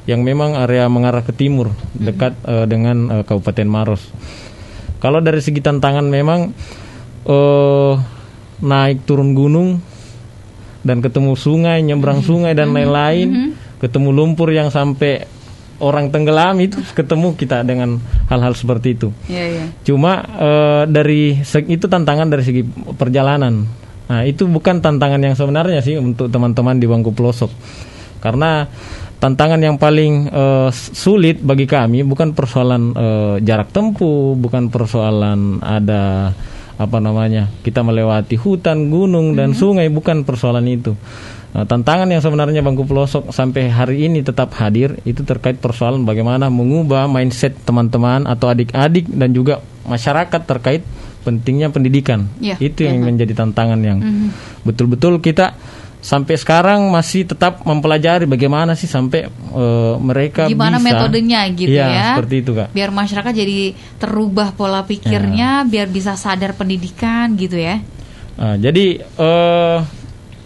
yang memang area mengarah ke timur dekat eh, dengan eh, Kabupaten Maros. Kalau dari segi tantangan memang eh naik turun gunung dan ketemu sungai, nyebrang sungai dan lain-lain, ketemu lumpur yang sampai orang tenggelam itu ketemu kita dengan hal-hal seperti itu. Iya, iya. Cuma eh, dari itu tantangan dari segi perjalanan. Nah, itu bukan tantangan yang sebenarnya sih untuk teman-teman di bangku pelosok. Karena tantangan yang paling eh, sulit bagi kami bukan persoalan eh, jarak tempuh, bukan persoalan ada apa namanya kita melewati hutan, gunung dan sungai, bukan persoalan itu. Nah, tantangan yang sebenarnya bangku pelosok sampai hari ini tetap hadir itu terkait persoalan bagaimana mengubah mindset teman-teman atau adik-adik dan juga masyarakat terkait pentingnya pendidikan. Iya, itu yang iya. menjadi tantangan yang betul-betul kita sampai sekarang masih tetap mempelajari bagaimana sih sampai eh, mereka Gimana bisa metodenya gitu Iya, ya? seperti itu kak. Biar masyarakat jadi terubah pola pikirnya, biar bisa sadar pendidikan gitu ya. Nah, jadi eh,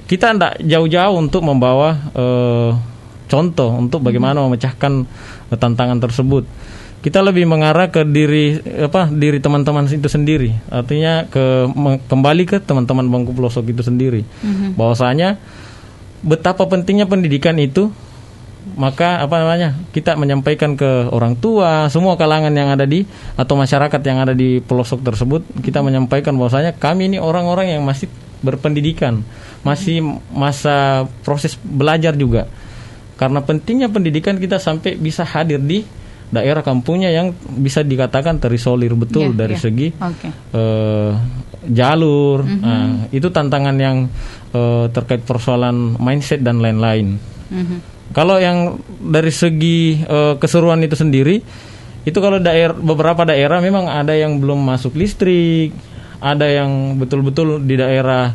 kita tidak jauh-jauh untuk membawa eh, contoh untuk bagaimana memecahkan eh, tantangan tersebut. Kita lebih mengarah ke diri apa diri teman-teman itu sendiri. Artinya ke kembali ke teman-teman bangku pelosok itu sendiri. Bahwasanya betapa pentingnya pendidikan itu maka apa namanya kita menyampaikan ke orang tua semua kalangan yang ada di atau masyarakat yang ada di pelosok tersebut kita menyampaikan bahwasanya kami ini orang-orang yang masih berpendidikan masih masa proses belajar juga karena pentingnya pendidikan kita sampai bisa hadir di daerah kampungnya yang bisa dikatakan terisolir betul Iya, dari iya. segi Oke. eh, jalur Mhm. nah, itu tantangan yang eh, terkait persoalan mindset dan lain-lain Mhm. kalau yang dari segi eh, keseruan itu sendiri, itu kalau daerah beberapa daerah memang ada yang belum masuk listrik, ada yang betul-betul di daerah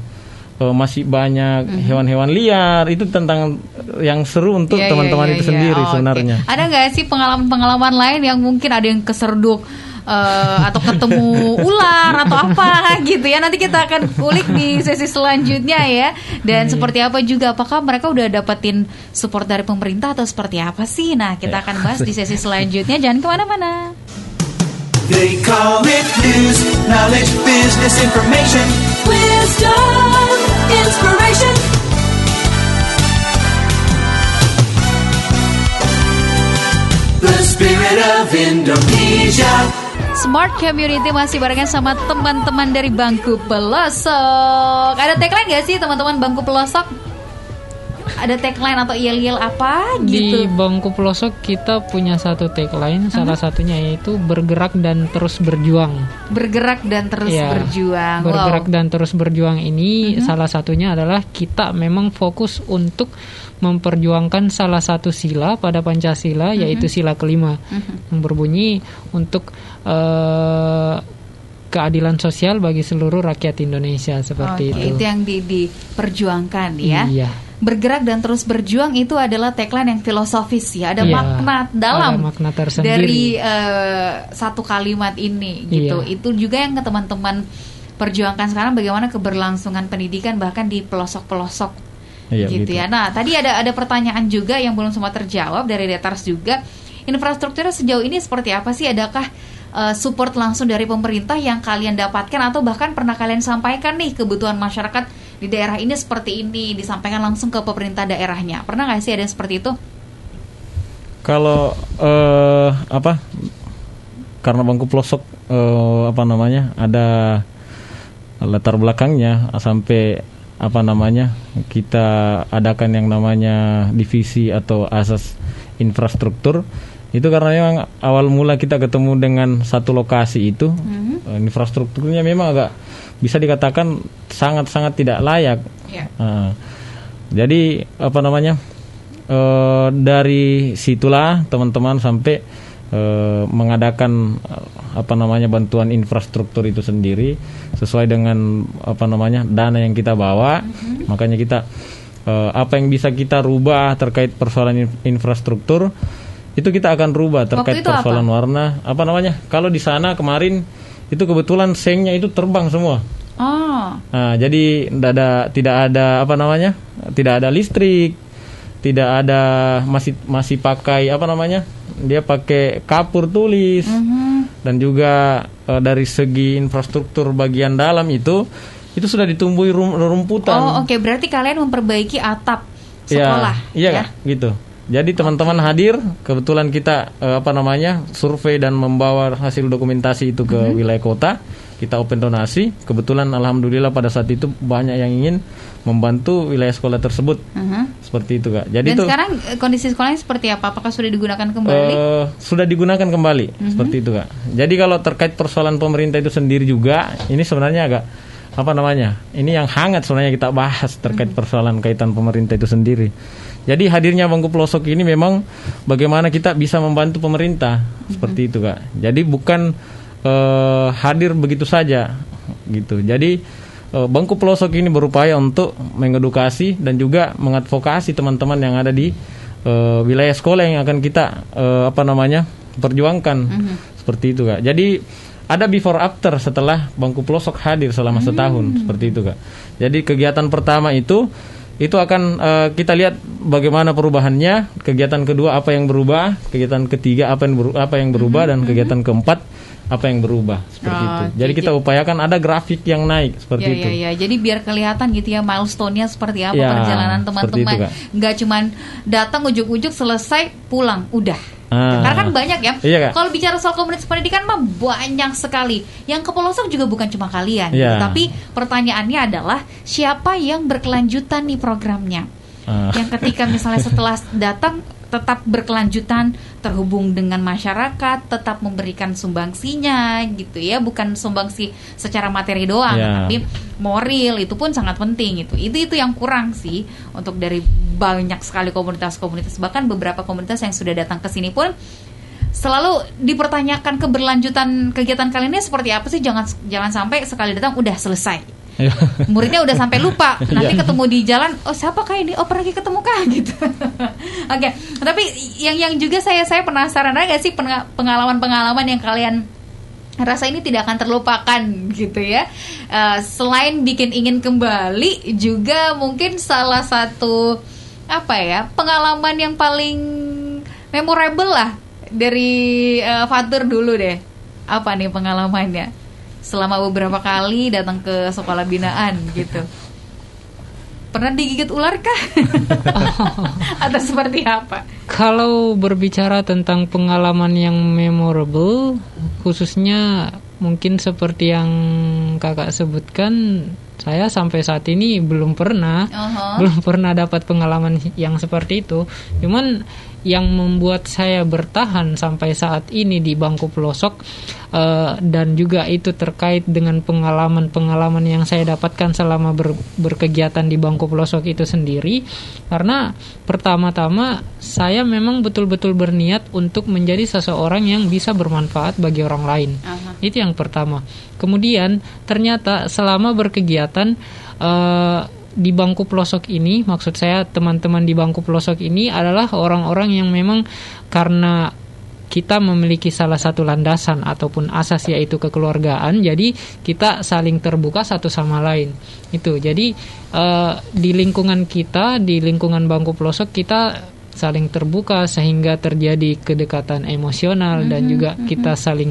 eh, masih banyak hewan-hewan liar. Itu tentang yang seru untuk Iya, iya, teman-teman iya, itu iya. sendiri Oh, sebenarnya. Ada nggak sih pengalaman-pengalaman lain yang mungkin ada yang keserduk eh, atau ketemu [LAUGHS] ular atau apa gitu ya? Nanti kita akan kulik di sesi selanjutnya ya. Dan seperti apa juga? Apakah mereka udah dapetin support dari pemerintah atau seperti apa sih? Nah, kita akan bahas di sesi selanjutnya. Jangan ke mana-mana. They call it news, knowledge, business information. Wisdom, inspiration. The spirit of Indonesia. Smart Community masih barengan sama teman-teman dari bangku pelosok. Ada tagline nggak sih teman-teman bangku pelosok? Ada tagline atau yel-yel apa Di gitu? bangku pelosok kita punya satu tagline, salah satunya yaitu bergerak dan terus berjuang. Bergerak dan terus Iya, berjuang. Bergerak Wow. dan terus berjuang ini salah satunya adalah kita memang fokus untuk memperjuangkan salah satu sila pada Pancasila yaitu sila kelima yang berbunyi untuk eh, keadilan sosial bagi seluruh rakyat Indonesia seperti Oke, itu. yang di, diperjuangkan ya. Iya. Bergerak dan terus berjuang itu adalah tagline yang filosofis ya. Ada Iya, makna dalam ada makna tersendiri. dari eh, satu kalimat ini gitu. Iya. Itu juga yang ke teman-teman perjuangkan sekarang bagaimana keberlangsungan pendidikan bahkan di pelosok-pelosok Iya, gitu begitu. ya. Nah, tadi ada ada pertanyaan juga yang belum sempat terjawab dari Detars juga. infrastrukturnya sejauh ini seperti apa sih? Adakah eh, support langsung dari pemerintah yang kalian dapatkan atau bahkan pernah kalian sampaikan nih kebutuhan masyarakat di daerah ini seperti ini disampaikan langsung ke pemerintah daerahnya? Pernah nggak sih ada yang seperti itu? Kalau eh apa? Karena bangku pelosok eh, apa namanya? ada latar belakangnya sampai apa namanya? kita adakan yang namanya divisi atau asas infrastruktur itu karena memang awal mula kita ketemu dengan satu lokasi itu eh, infrastrukturnya memang agak bisa dikatakan sangat-sangat tidak layak. Ya. Nah, jadi apa namanya eh, dari situlah teman-teman sampai eh, mengadakan apa namanya bantuan infrastruktur itu sendiri sesuai dengan apa namanya dana yang kita bawa. Makanya kita eh, apa yang bisa kita rubah terkait persoalan in- infrastruktur itu kita akan rubah terkait itu apa? persoalan warna. Apa namanya? Kalau di sana kemarin itu kebetulan sengnya itu terbang semua. Oh, Nah, jadi tidak ada tidak ada apa namanya? Tidak ada listrik, tidak ada masih masih pakai apa namanya? Dia pakai kapur tulis. Dan juga eh, dari segi infrastruktur bagian dalam itu itu sudah ditumbuhi rum- rumputan. oh oke berarti kalian memperbaiki atap Iya, sekolah Iya, ya? Gitu. Jadi teman-teman hadir, kebetulan kita eh, apa namanya? survei dan membawa hasil dokumentasi itu ke Mhm. wilayah kota. Kita open donasi. Kebetulan alhamdulillah pada saat itu banyak yang ingin membantu wilayah sekolah tersebut. Mhm. Seperti itu, Kak. Jadi Dan itu sekarang eh, kondisi sekolahnya seperti apa? Apakah sudah digunakan kembali? eh, sudah digunakan kembali Mhm. seperti itu, Kak. Jadi kalau terkait persoalan pemerintah itu sendiri juga, ini sebenarnya agak apa namanya? Ini yang hangat sebenarnya kita bahas Mhm. terkait persoalan kaitan pemerintah itu sendiri. Jadi hadirnya bangku pelosok ini memang bagaimana kita bisa membantu pemerintah seperti itu, Kak. Jadi bukan eh, hadir begitu saja gitu. Jadi eh, bangku pelosok ini berupaya untuk mengedukasi dan juga mengadvokasi teman-teman yang ada di eh, wilayah sekolah yang akan kita eh, apa namanya perjuangkan seperti itu kak. Jadi ada before after setelah bangku pelosok hadir selama setahun seperti itu kak. Jadi kegiatan pertama itu itu akan eh, kita lihat bagaimana perubahannya. Kegiatan kedua apa yang berubah, kegiatan ketiga apa yang beru- apa yang berubah dan kegiatan keempat apa yang berubah seperti Oh, itu. Jadi kita upayakan ada grafik yang naik seperti ya, itu. ya, ya. Jadi biar kelihatan gitu ya milestone-nya seperti apa Ya, perjalanan teman-teman. Nggak cuman datang ujuk-ujuk selesai pulang, udah. Ah. Karena kan banyak ya. Iya, Kak. Kalau bicara soal komunitas pendidikan mah banyak sekali. Yang ke pelosok juga bukan cuma kalian. gitu. Iya. Tapi pertanyaannya adalah siapa yang berkelanjutan nih programnya? Ah. Yang ketika misalnya setelah [LAUGHS] datang tetap berkelanjutan terhubung dengan masyarakat, tetap memberikan sumbangsinya gitu ya, bukan sumbangsi secara materi doang, Ya. tapi moral itu pun sangat penting itu. Itu itu yang kurang sih untuk dari banyak sekali komunitas-komunitas bahkan beberapa komunitas yang sudah datang ke sini pun selalu dipertanyakan keberlanjutan kegiatan kalian ini seperti apa sih jangan jangan sampai sekali datang udah selesai. Muridnya udah sampai lupa. [LAUGHS] Nanti Iya. ketemu di jalan oh siapa kah ini? Oh pernah ketemu kah? [LAUGHS] Gitu. Oke. Tapi yang yang juga saya saya penasaran ada sih pengalaman pengalaman yang kalian rasa ini tidak akan terlupakan gitu ya? Eh, selain bikin ingin kembali juga mungkin salah satu apa ya pengalaman yang paling memorable lah dari eh, Fatur dulu deh. Apa nih pengalamannya selama beberapa kali datang ke sekolah binaan gitu. Pernah digigit ular kah? [LAUGHS] Atau seperti apa? Kalau berbicara tentang pengalaman yang memorable, khususnya mungkin seperti yang kakak sebutkan, saya sampai saat ini belum pernah, Aha. belum pernah dapat pengalaman yang seperti itu. Cuman yang membuat saya bertahan sampai saat ini di bangku pelosok eh, dan juga itu terkait dengan pengalaman-pengalaman yang saya dapatkan selama ber- berkegiatan di bangku pelosok itu sendiri karena pertama-tama saya memang betul-betul berniat untuk menjadi seseorang yang bisa bermanfaat bagi orang lain. Aha. Itu yang pertama. Kemudian ternyata selama berkegiatan eh, di bangku pelosok ini, maksud saya teman-teman di bangku pelosok ini adalah orang-orang yang memang karena kita memiliki salah satu landasan ataupun asas yaitu kekeluargaan, jadi kita saling terbuka satu sama lain. Itu. Jadi eh, di lingkungan kita, di lingkungan bangku pelosok kita saling terbuka sehingga terjadi kedekatan emosional dan juga kita saling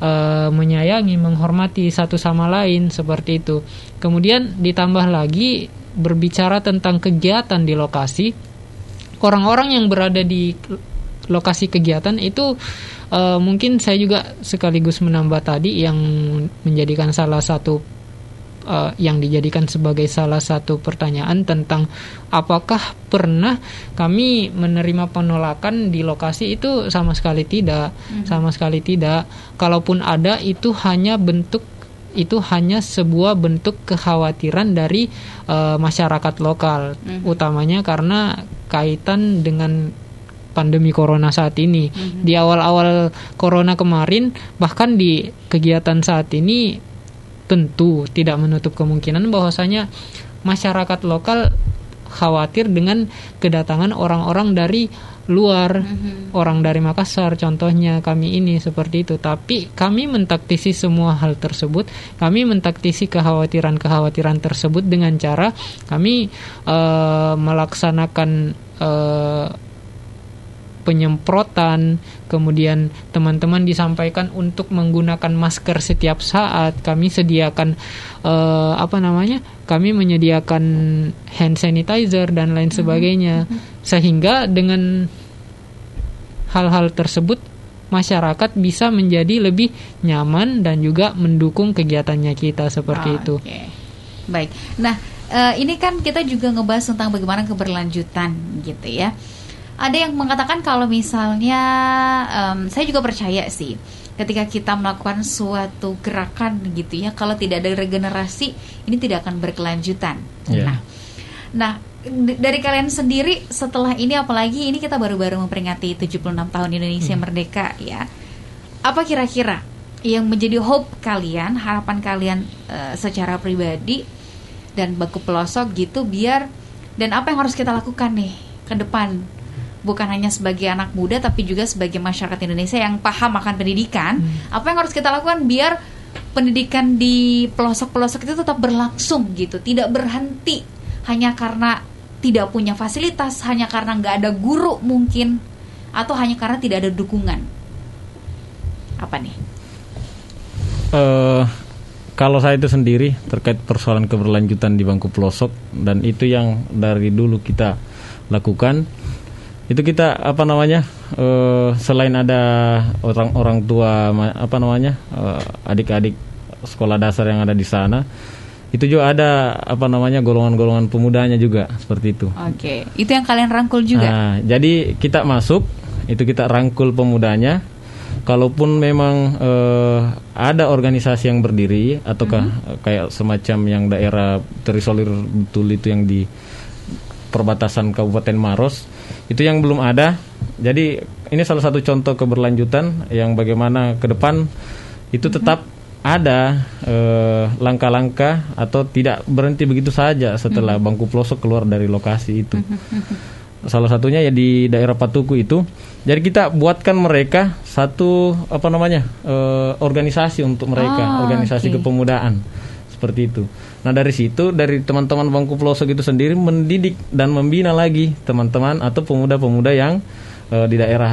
eh, menyayangi, menghormati satu sama lain seperti itu. Kemudian ditambah lagi berbicara tentang kegiatan di lokasi, orang-orang yang berada di lokasi kegiatan itu eh, mungkin saya juga sekaligus menambah tadi yang menjadikan salah satu eh, yang dijadikan sebagai salah satu pertanyaan tentang apakah pernah kami menerima penolakan di lokasi itu sama sekali tidak, sama sekali tidak. Kalaupun ada itu hanya bentuk itu hanya sebuah bentuk kekhawatiran dari eh, masyarakat lokal, utamanya karena kaitan dengan pandemi corona saat ini. Di awal-awal corona kemarin, bahkan di kegiatan saat ini tentu tidak menutup kemungkinan bahwasanya masyarakat lokal khawatir dengan kedatangan orang-orang dari luar, orang dari Makassar contohnya kami ini seperti itu. Tapi kami mentaktisi semua hal tersebut, kami mentaktisi kekhawatiran-kekhawatiran tersebut dengan cara kami eh, melaksanakan eh, penyemprotan, kemudian teman-teman disampaikan untuk menggunakan masker setiap saat. Kami sediakan eh, apa namanya? Kami menyediakan hand sanitizer dan lain sebagainya. Sehingga dengan hal-hal tersebut masyarakat bisa menjadi lebih nyaman dan juga mendukung kegiatannya kita seperti Oh, itu. Baik. Nah, eh, ini kan kita juga ngebahas tentang bagaimana keberlanjutan gitu ya. Ada yang mengatakan kalau misalnya em, saya juga percaya sih ketika kita melakukan suatu gerakan gitu ya kalau tidak ada regenerasi ini tidak akan berkelanjutan. Iya. Nah, nah dari kalian sendiri setelah ini apalagi ini kita baru-baru memperingati 76 tahun Indonesia merdeka ya. Apa kira-kira yang menjadi hope kalian, harapan kalian eh, secara pribadi dan baku pelosok gitu biar dan apa yang harus kita lakukan nih ke depan bukan hanya sebagai anak muda tapi juga sebagai masyarakat Indonesia yang paham akan pendidikan. Apa yang harus kita lakukan biar pendidikan di pelosok-pelosok itu tetap berlangsung gitu tidak berhenti hanya karena tidak punya fasilitas hanya karena nggak ada guru mungkin atau hanya karena tidak ada dukungan. Apa nih? Eh, kalau saya itu sendiri terkait persoalan keberlanjutan di bangku pelosok dan itu yang dari dulu kita lakukan itu kita apa namanya eh, selain ada orang-orang tua apa namanya eh, adik-adik sekolah dasar yang ada di sana itu juga ada apa namanya golongan-golongan pemudanya juga seperti itu. oke itu yang kalian rangkul juga Nah, jadi kita masuk, itu kita rangkul pemudanya. Kalaupun memang eh, ada organisasi yang berdiri ataukah eh, kayak semacam yang daerah terisolir betul itu yang di perbatasan Kabupaten Maros, itu yang belum ada. Jadi ini salah satu contoh keberlanjutan yang bagaimana ke depan itu tetap ada eh, langkah-langkah atau tidak berhenti begitu saja setelah bangku pelosok keluar dari lokasi itu. Salah satunya ya di daerah Patuku itu. Jadi kita buatkan mereka satu apa namanya eh, organisasi untuk mereka, Ah, organisasi oke. kepemudaan seperti itu. Nah dari situ dari teman-teman bangku pelosok itu sendiri mendidik dan membina lagi teman-teman atau pemuda-pemuda yang eh, di daerah.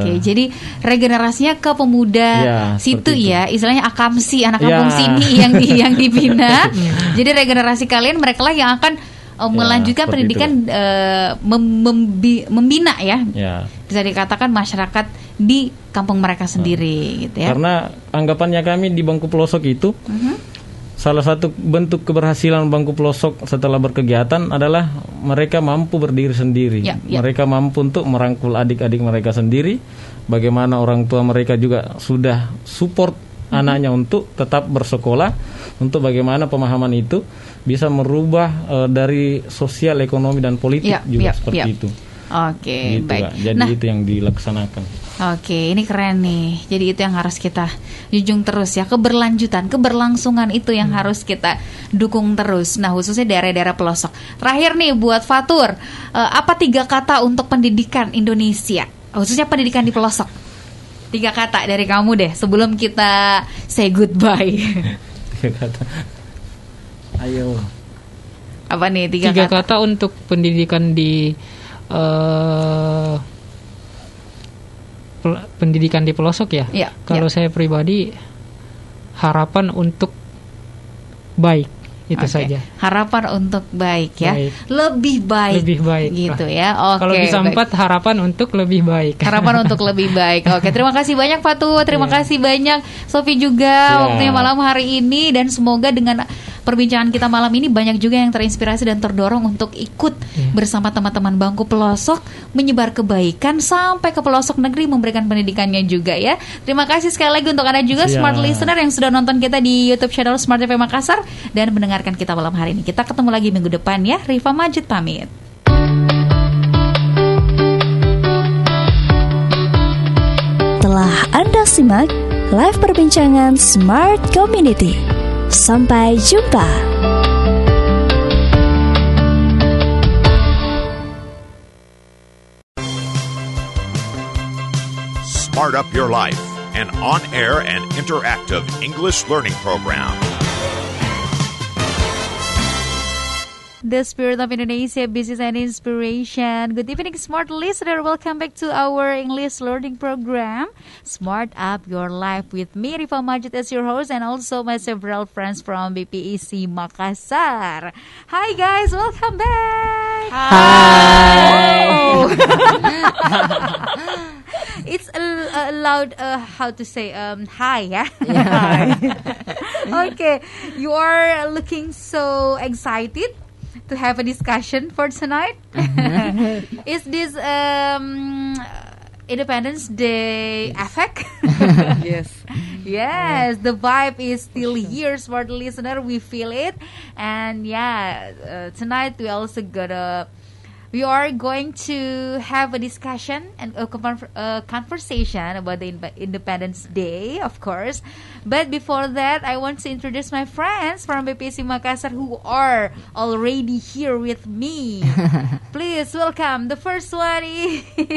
Oke, eh, jadi regenerasinya ke pemuda Ya, situ ya, istilahnya akamsi anak Ya. kampung sini yang di yang dibina. [LAUGHS] jadi regenerasi kalian mereka lah yang akan uh, melanjutkan seperti pendidikan uh, mem- membi- membina ya. ya. Bisa dikatakan masyarakat di kampung mereka sendiri gitu ya. Karena anggapannya kami di bangku pelosok itu Mhm. Salah satu bentuk keberhasilan bangku pelosok setelah berkegiatan adalah mereka mampu berdiri sendiri. Ya, ya. Mereka mampu untuk merangkul adik-adik mereka sendiri. Bagaimana orang tua mereka juga sudah support Mhm. anaknya untuk tetap bersekolah. Untuk bagaimana pemahaman itu bisa merubah eh, dari sosial, ekonomi dan politik Ya, juga ya, seperti ya. itu. Oke, Gitu, baik. Kak. Jadi nah, itu yang dilaksanakan. Oke, ini keren nih. Jadi itu yang harus kita junjung terus ya, keberlanjutan, keberlangsungan itu yang harus kita dukung terus. Nah, khususnya daerah-daerah pelosok. Terakhir nih buat Fatur, eh, apa tiga kata untuk pendidikan Indonesia, khususnya pendidikan di pelosok? Tiga kata dari kamu deh sebelum kita say goodbye. [LAUGHS] Kata. Ayo. apa nih tiga, tiga kata? kata untuk pendidikan di eh pel- pendidikan di pelosok ya. Iya, Kalau saya pribadi harapan untuk baik itu Oke. saja. Harapan untuk baik ya. Baik. Lebih baik. Lebih baik. Gitu Lah. ya. Oke. Kalau bisa baik. empat harapan untuk lebih baik. Harapan [LAUGHS] untuk lebih baik. Oke, terima kasih banyak Fatu. Terima Iya. kasih banyak Sofi juga Iya. waktunya malam hari ini dan semoga dengan perbincangan kita malam ini banyak juga yang terinspirasi dan terdorong untuk ikut Iya. bersama teman-teman bangku pelosok menyebar kebaikan sampai ke pelosok negeri memberikan pendidikannya juga ya. Terima kasih sekali lagi untuk Anda juga Siap. smart listener yang sudah nonton kita di YouTube channel Smart TV Makassar dan mendengarkan kita malam hari ini. Kita ketemu lagi minggu depan ya. Rifa Majid pamit. Telah Anda simak live perbincangan Smart Community. Sampai jumpa. Smart Up Your Life, an on air and interactive English learning program. The Spirit of Indonesia, Business and Inspiration. Good evening, smart listener. Welcome back to our English learning program, Smart Up Your Life, with me, Rifa Majid, as your host, and also my several friends from BPEC Makassar. Hi, guys. Welcome back. Hi. [LAUGHS] it's a, a loud, uh, how to say, um, hi, yeah? Hi. [LAUGHS] okay, you are looking so excited to have a discussion for tonight. [LAUGHS] Is this um, Independence Day effect? [LAUGHS] Yes. Yes, the vibe is still here, For the listener. We feel it, and yeah, uh, tonight we also got a We are going to have a discussion and a, conver- a conversation about the Independence Day, of course. But before that, I want to introduce my friends from BPC Makassar who are already here with me. [LAUGHS] Please welcome. The first one is Ade.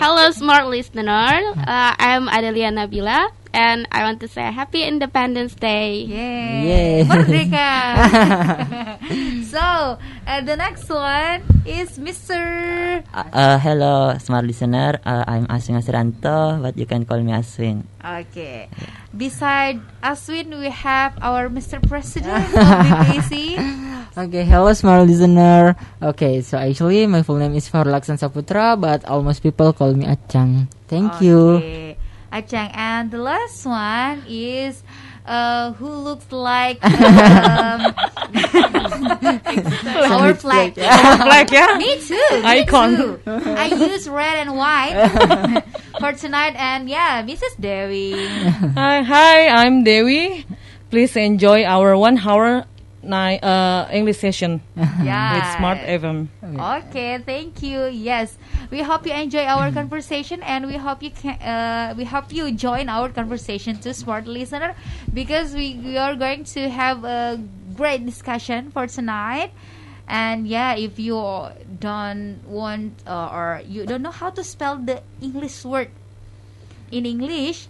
Hello, smart listener. Uh, I'm Adelia Nabila, and I want to say Happy Independence Day. Yay. Yay. Merdeka. [LAUGHS] [LAUGHS] so, uh, the next one is Mr. Uh, hello, smart listener. Uh, I'm Aswin Asranto, but you can call me Aswin. Okay. Beside Aswin, we have our Mr. President [LAUGHS] of BPC. Okay, hello smart listener. Okay, so actually my full name is Farlaksan Saputra, but almost people call me Achang. Thank you. Okay. Achang. And the last one is uh, who looks like [LAUGHS] um, our flag. Our Flag, yeah? [LAUGHS] Me too. Me Icon. too. I use red and white [LAUGHS] for tonight. And yeah, Mrs. Dewi. Hi, hi, I'm Dewi. Please enjoy our one hour night uh, English session [LAUGHS] Yeah. with Smart FM. Okay, thank you. Yes, we hope you enjoy our [LAUGHS] conversation, and we hope you can. Uh, we hope you join our conversation to smart listener, because we, we are going to have a great discussion for tonight. And yeah, if you don't want uh, or you don't know how to spell the English word in English,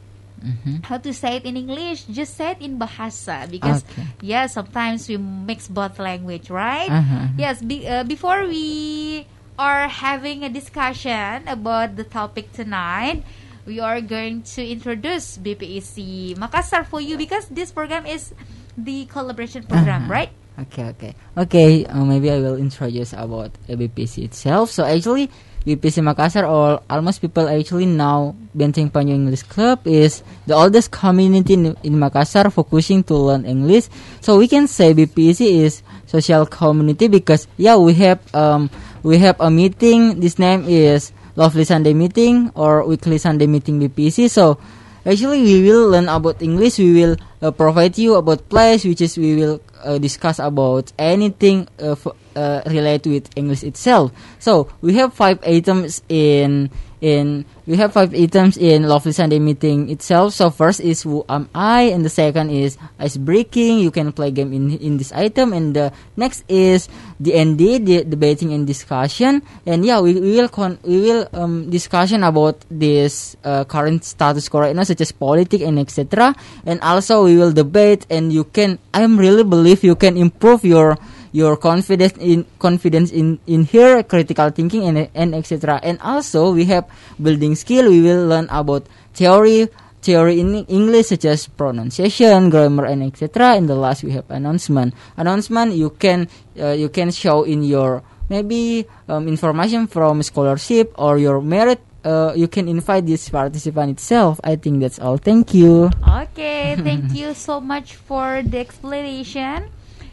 how to say it in English, just say it in Bahasa because Okay. yeah, sometimes we mix both language, right? Uh-huh. Yes, be, uh, before we are having a discussion about the topic tonight, we are going to introduce BPEC Makassar for you because this program is the collaboration program, Uh-huh. right? Okay, okay, okay. Uh, maybe I will introduce about BPC itself. So actually, BPC Makassar, or almost people actually know Benteng Panyu English Club is the oldest community in, in Makassar focusing to learn English. So we can say BPC is social community because yeah, we have um we have a meeting. This name is Lovely Sunday Meeting or Weekly Sunday Meeting BPC. So Actually, we will learn about English. We will uh, provide you about place, which is we will uh, discuss about anything uh, f- uh, related with English itself. So we have five items in in we have five items in Lovely Sunday meeting itself. So first is who am I, and the second is ice breaking. You can play game in in this item, and the next is the ND, the debating and discussion. And yeah, we, we will con- we will um discussion about this uh, current status quo right now, such as politics and etc. And also we will debate, and you can I really believe you can improve your your confidence in confidence in in here critical thinking and and etc and also we have building skill. We will learn about theory theory in english such as pronunciation grammar and etc and the last we have announcement. Announcement you can uh, you can show in your maybe um, information from scholarship or your merit. Uh, you can invite this participant itself. I think that's all. Thank you. Okay, thank [LAUGHS] you so much for the explanation,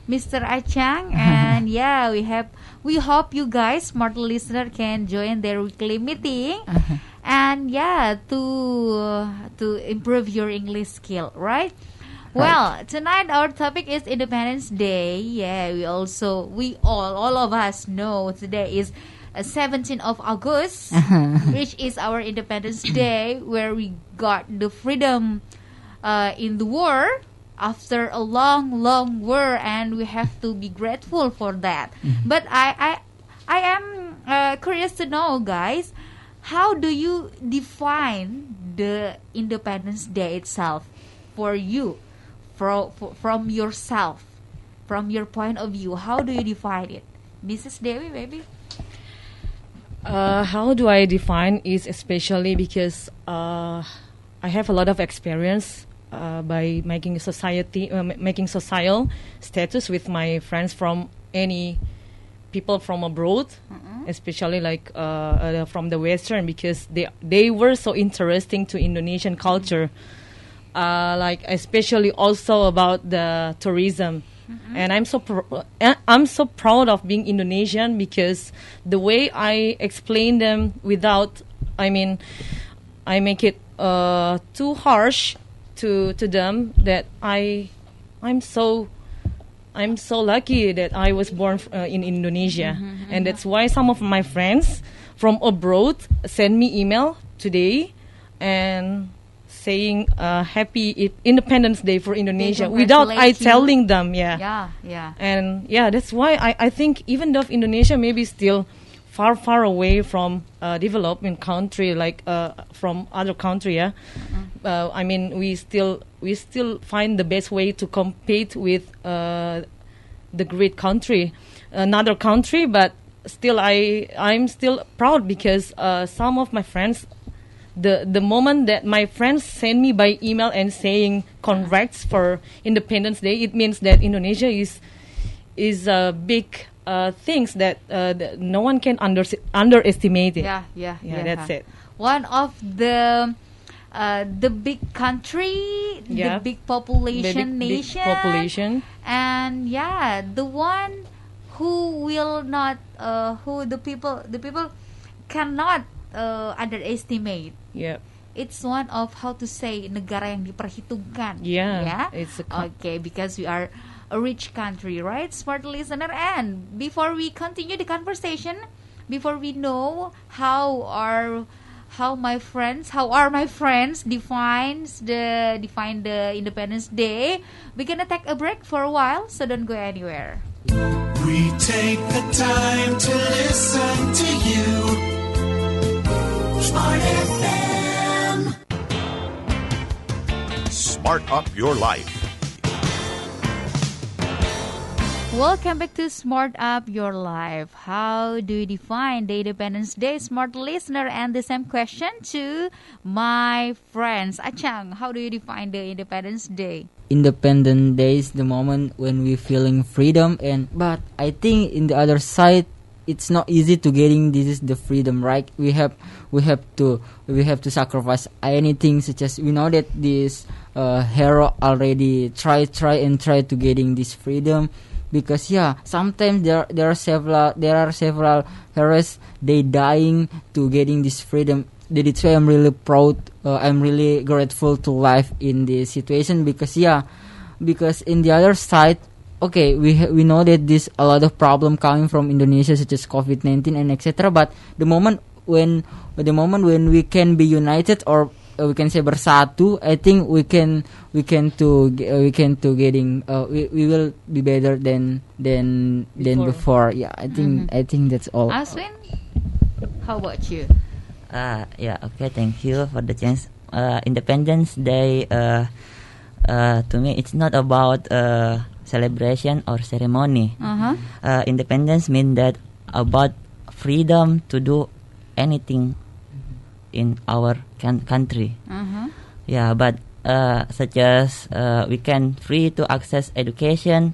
Mr. Achang. [LAUGHS] And yeah, we have we hope you guys, smart listener, can join their weekly meeting. And yeah, to to improve your English skill, right? Well, tonight our topic is Independence Day. Yeah, we also we all all of us know today is uh, 17th of August, which is our Independence Day, where we got the freedom uh, in the war after a long, long war, and we have to be grateful for that. But I, I, I am uh, curious to know, guys, how do you define the Independence Day itself for you, from from yourself, from your point of view? How do you define it, Mrs. Dewi, maybe? Uh, how do I define is especially because uh, I have a lot of experience uh, by making society uh, ma- making social status with my friends from any people from abroad, especially like uh, uh, from the western because they they were so interesting to Indonesian culture, uh, like especially also about the tourism. And I'm so pr- I'm so proud of being Indonesian because the way I explain them without, I mean, I make it uh, too harsh to to them that I I'm so I'm so lucky that I was born uh, in Indonesia, and that's why some of my friends from abroad send me email today and saying uh, happy Independence Day for Indonesia without I you. telling them. Yeah. Yeah, yeah. And yeah, that's why I, I think even though Indonesia maybe still far far away from uh, developing country like uh, from other country, yeah. Uh, I mean, we still we still find the best way to compete with uh, the great country, another country, but still I I'm still proud because uh, some of my friends the the moment that my friends send me by email and saying congrats for Independence Day, it means that Indonesia is is a big uh, things that, uh, that no one can under, underestimate it. Yeah, yeah, yeah. That's it. One of the uh, the big country, Yeah. the big population The big- big nation, population. and yeah, the one who will not, uh, who the people, the people cannot uh, underestimate. Yeah. It's one of how to say negara yang diperhitungkan. Yeah, Yeah. it's a okay because we are a rich country, right, smart listener? And before we continue the conversation, before we know how our how my friends how are my friends defines the define the Independence Day, we're gonna take a break for a while, so don't go anywhere. We take the time to listen to you. Smart FM. Smart Up Your Life. Welcome back to Smart Up Your Life. How do you define the Independence Day, smart listener? And the same question to my friends. Achang, how do you define the Independence Day? independent day is the moment when we feeling freedom and but i think in the other side it's not easy to getting this is the freedom right we have we have to we have to sacrifice anything such as we know that this uh, hero already try try and try to getting this freedom because yeah sometimes there there are several there are several heroes they dying to getting this freedom that's why I'm really proud. Uh, I'm really grateful to life in this situation because yeah, because in the other side, okay, we we know that this a lot of problem coming from Indonesia such as COVID nineteen and etc. But the moment when the moment when we can be united or uh, we can say bersatu, I think we can we can to uh, we can to getting uh, we, we will be better than than than before. Yeah, I think I think that's all. Aswin, how about you? Uh, yeah, okay, thank you for the chance. Uh, Independence Day, uh, uh, to me, it's not about uh, celebration or ceremony, Uh-huh. uh, independence mean that about freedom to do anything in our can- country. Mhm. Yeah, but uh, such as uh, we can free to access education,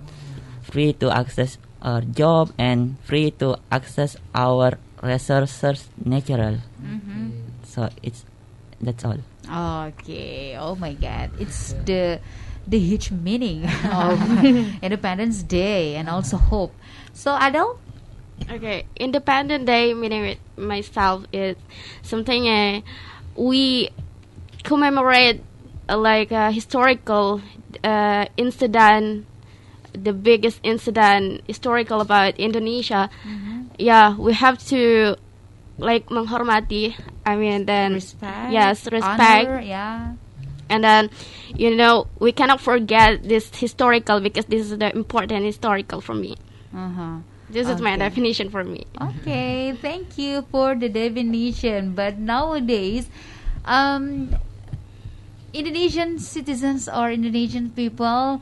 free to access our job, and free to access our resources natural. Mhm. So it's that's all. Okay. Oh my God, it's the the huge meaning [LAUGHS] of [LAUGHS] Independence Day and also hope. So Adele, Okay, Independent Day meaning with myself is something uh, we commemorate uh, like a historical uh, incident, the biggest incident historical about Indonesia. Yeah, we have to like menghormati. I mean, then respect. Yes, respect. honor, yeah. And then, you know, we cannot forget this historical because this is the important historical for me. Uh-huh. This is my definition for me. Okay, thank you for the definition. But nowadays, um, Indonesian citizens or Indonesian people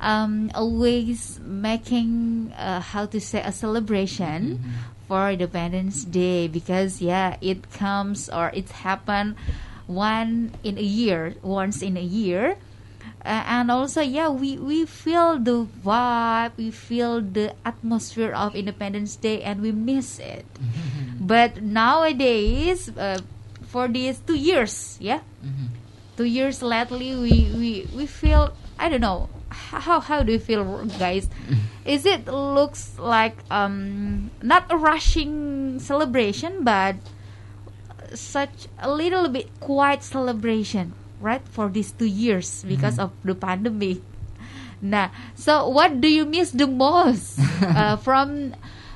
um, always making uh, how to say a celebration for Independence Day because yeah, it comes or it happen one in a year, once in a year. Uh, and also yeah we we feel the vibe we feel the atmosphere of independence day and we miss it. But nowadays uh, for these two years yeah two years lately we we we feel i don't know how how do you feel guys? [LAUGHS] Is it looks like um not a rushing celebration but such a little bit quiet celebration right for these two years because of the pandemic. Nah so what do you miss the most [LAUGHS] uh, from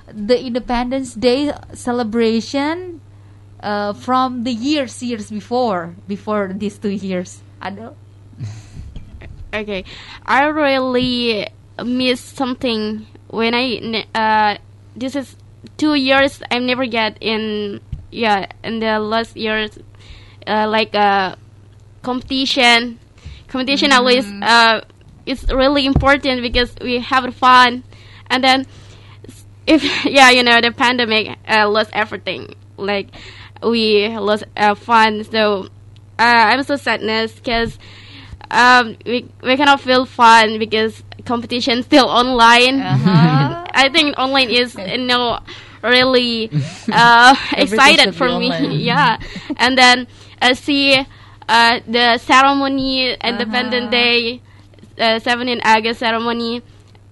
the independence day celebration uh, from the years years before before these two years? Adel? [LAUGHS] Okay, I really miss something when I uh this is two years I never get in yeah in the last years uh, like uh competition. Competition always uh it's really important because we have fun. And then if [LAUGHS] yeah you know the pandemic uh, lost everything. Like we lost uh, fun. So uh, i'm so sadness because um, we, we cannot feel fun because competition still online. Uh-huh. [LAUGHS] i think online is you know really [LAUGHS] uh, excited for me. yeah. And then uh, see uh, the ceremony independent day uh, 17 August ceremony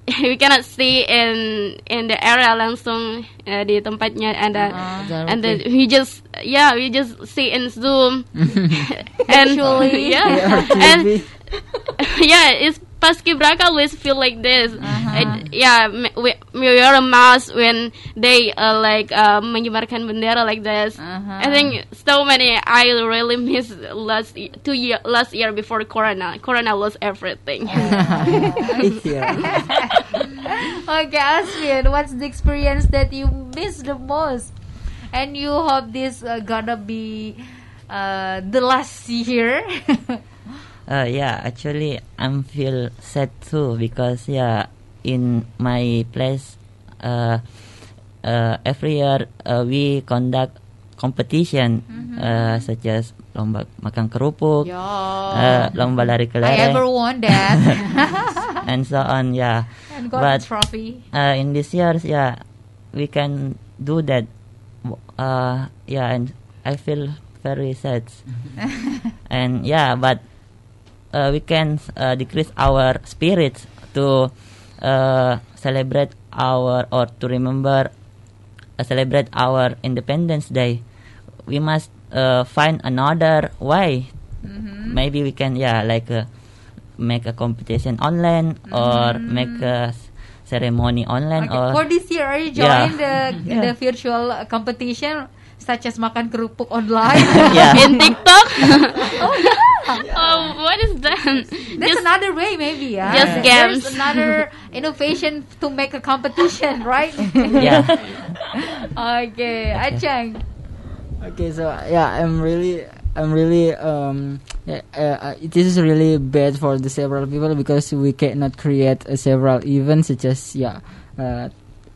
[LAUGHS] we cannot stay in in the area langsung uh, di tempatnya and uh, Uh-huh. and then we just yeah we just see in Zoom. [LAUGHS] And Virtually. [LAUGHS] yeah. Yeah, and yeah it's Paskibraka always feel like this. Uh-huh. It- yeah we, we wear a mask when they uh, like uh, menyebarkan bendera like this. Uh-huh. I think so many I really miss last two year last year before Corona. Corona lost everything. [LAUGHS] Yeah. [LAUGHS] [LAUGHS] okay Aswin what's the experience that you miss the most? And you hope this uh, gonna be uh, the last year Uh, yeah, actually, I'm feel sad too because yeah, in my place, uh, uh, every year uh, we conduct competition uh, such as lomba makan kerupuk, Yo. uh, lomba lari Oh. I ever kelereng, won that [LAUGHS] and so on. Yeah, and got but the trophy uh, in this years, yeah, we can do that. Uh, yeah, and I feel very sad. [LAUGHS] and yeah, but uh, we can uh, decrease our spirits to uh, celebrate our or to remember uh, celebrate our Independence Day. We must uh, find another way. Maybe we can yeah like uh, make a competition online or make a ceremony online Okay, or for this year, are you Yeah. join the [LAUGHS] Yeah. the virtual competition such as makan kerupuk online? [LAUGHS] yeah in TikTok [LAUGHS] oh yeah, [LAUGHS] oh what is that that's another way maybe. Yeah, Just There's games. another [LAUGHS] innovation to make a competition, [LAUGHS] right? yeah okay, Acang. Okay, so yeah, I'm really, I'm really, um, yeah, uh, uh, this is really bad for the several people because we cannot create uh, several events such as yeah, uh,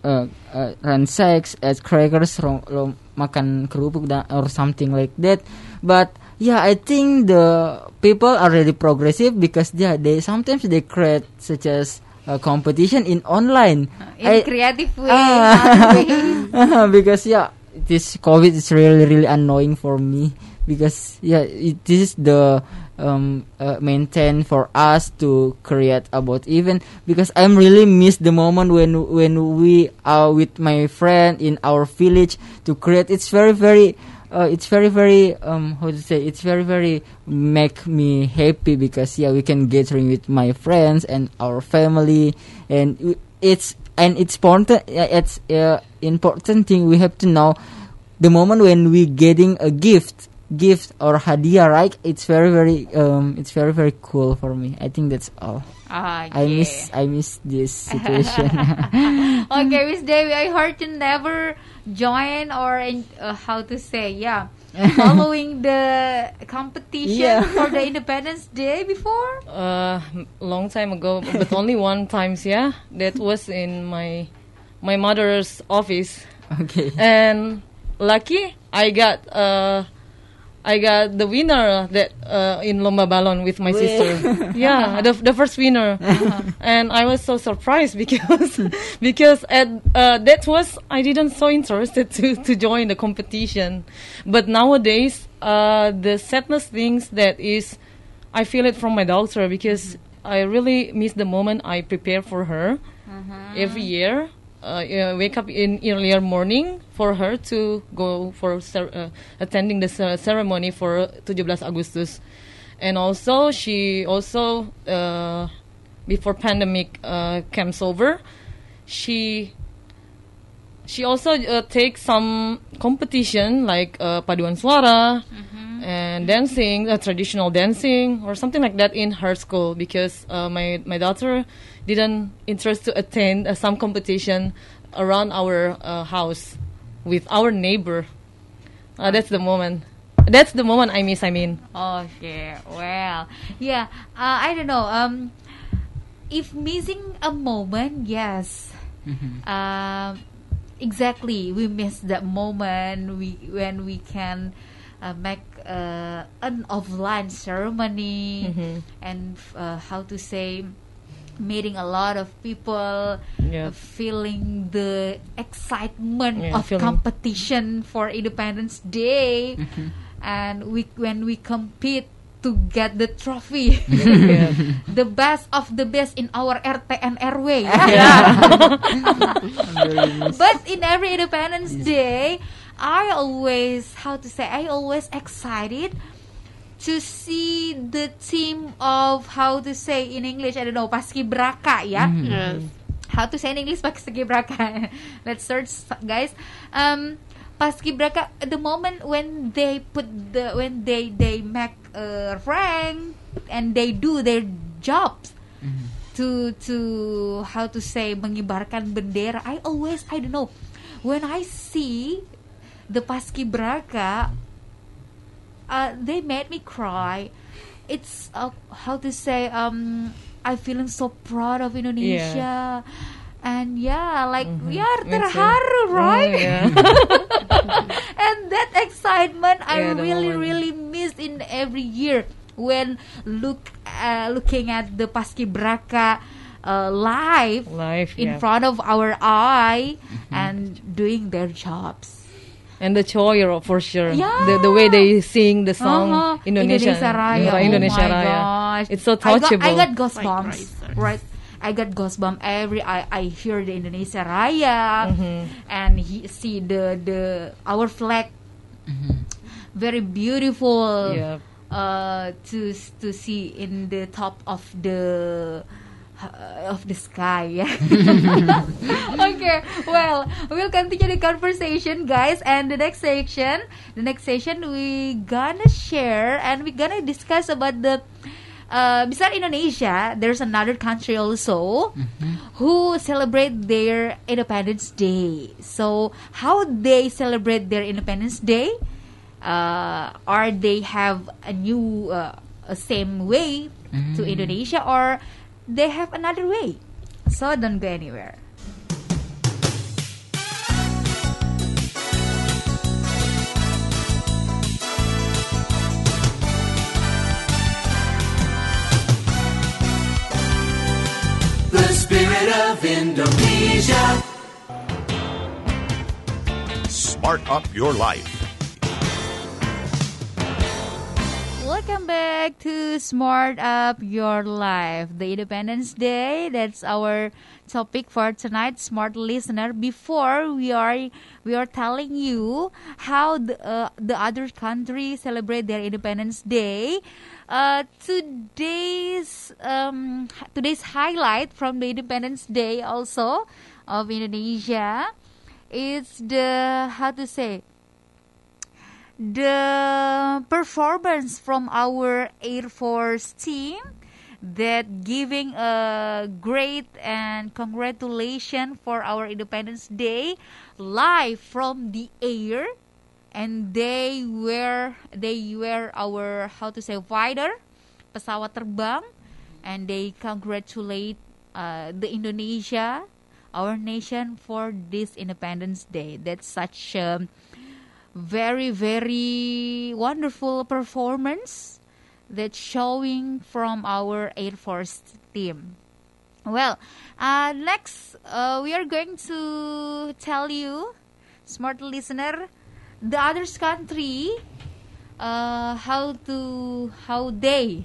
uh, uh, run sex, eat crackers, ro, ro, makan kerupuk dan or something like that. But yeah, I think the people are really progressive because yeah, they sometimes they create such as a competition in online. In I- creative way, ways. [LAUGHS] because yeah, this COVID is really really annoying for me because yeah, it, this is the um uh, maintain for us to create about even because I'm really miss the moment when when we are with my friend in our village to create. It's very very. Uh, it's very very um how to say it's very very make me happy because yeah we can gathering with my friends and our family. And it's and it's important it's uh, important thing we have to know. The moment when we getting a gift gift or hadiah right it's very very um it's very very cool for me i think that's all Ah, i yeah. miss i miss this [LAUGHS] situation [LAUGHS] okay, Miss Dewi, I heard you never join or in, uh, how to say, yeah, [LAUGHS] following the competition Yeah. for the Independence Day before. Uh, long time ago, but only one times. Yeah, that was in my my mother's office. Okay. And lucky, I got uh, I got the winner that uh, in lomba balon with my sister. [LAUGHS] yeah, the the first winner, [LAUGHS] and I was so surprised because [LAUGHS] because at uh, that was I didn't so interested to to join the competition, but nowadays uh, the sadness things that is I feel it from my daughter because I really miss the moment I prepare for her every year. Uh, wake up in earlier morning for her to go for uh, attending the cer- ceremony for 17 Agustus, and also she also uh, before pandemic uh, comes over, she she also uh, takes some competition like uh, paduan suara and dancing, uh, traditional dancing or something like that in her school because uh, my my daughter didn't interest to attend uh, some competition around our uh, house with our neighbor. Uh, that's the moment. That's the moment I miss. I mean, Okay, well, yeah, uh, I don't know. Um, if missing a moment, yes, um, exactly. We miss that moment. We when we can uh, make uh, an offline ceremony Mhm. and uh, how to say meeting a lot of people Yeah. uh, feeling the excitement Yeah, of feeling- competition for independence day. And we when we compete to get the trophy. [LAUGHS] Yeah. the best of the best in our RT and RW but in every independence day i always how to say i always excited to see the team of how to say in english i don't know paskibraka ya Yes. how to say in English paskibraka. [LAUGHS] Let's search guys. Um paskibraka the moment when they put the when they they make a rank and they do their jobs to to how to say mengibarkan bendera. I always I don't know when I see the paskibraka uh, they made me cry. It's uh, how to say um I feeling so proud of Indonesia. And yeah, like we are terharu, Oh, right? yeah. [LAUGHS] and that excitement I Yeah, the really moment. really miss in every year when look uh, looking at the paskibraka uh, live Live, in yeah. front of our eye and doing their jobs. And the choir for sure. Yeah. The the way they sing the song Uh-huh. Indonesia Indonesia Raya. Yeah, Oh Indonesia my Raya. gosh. It's so I got, touchable. I got goosebumps. Right. I got goosebumps every I, I hear the Indonesia Raya Mhm. and he see the the our flag very beautiful Yeah. uh to to see in the top of the of the sky yeah [LAUGHS] okay well we'll continue the conversation guys and the next section the next section we gonna share and we gonna discuss about the uh, beside Indonesia, there's another country also who celebrate their Independence Day. So, how they celebrate their Independence Day? Uh, or they have a new, uh, same way to Mm. Indonesia, or they have another way. So don't go anywhere. The spirit of Indonesia. Smart up your life Welcome back to Smart Up Your Life, the Independence Day. That's our topic for tonight, smart listener. Before we are we are telling you how the, uh, the other countries celebrate their Independence Day. Uh, today's um, today's highlight from the Independence Day also of Indonesia is the how to say the performance from our Air Force team that giving a great and congratulation for our Independence Day live from the air. And they were they were our how to say fighter pesawat terbang. And they congratulate uh, the Indonesia our nation for this Independence Day. That's such a very very wonderful performance that's showing from our Air Force team. Well, uh, next uh, we are going to tell you, smart listener, the other country, uh, how to how they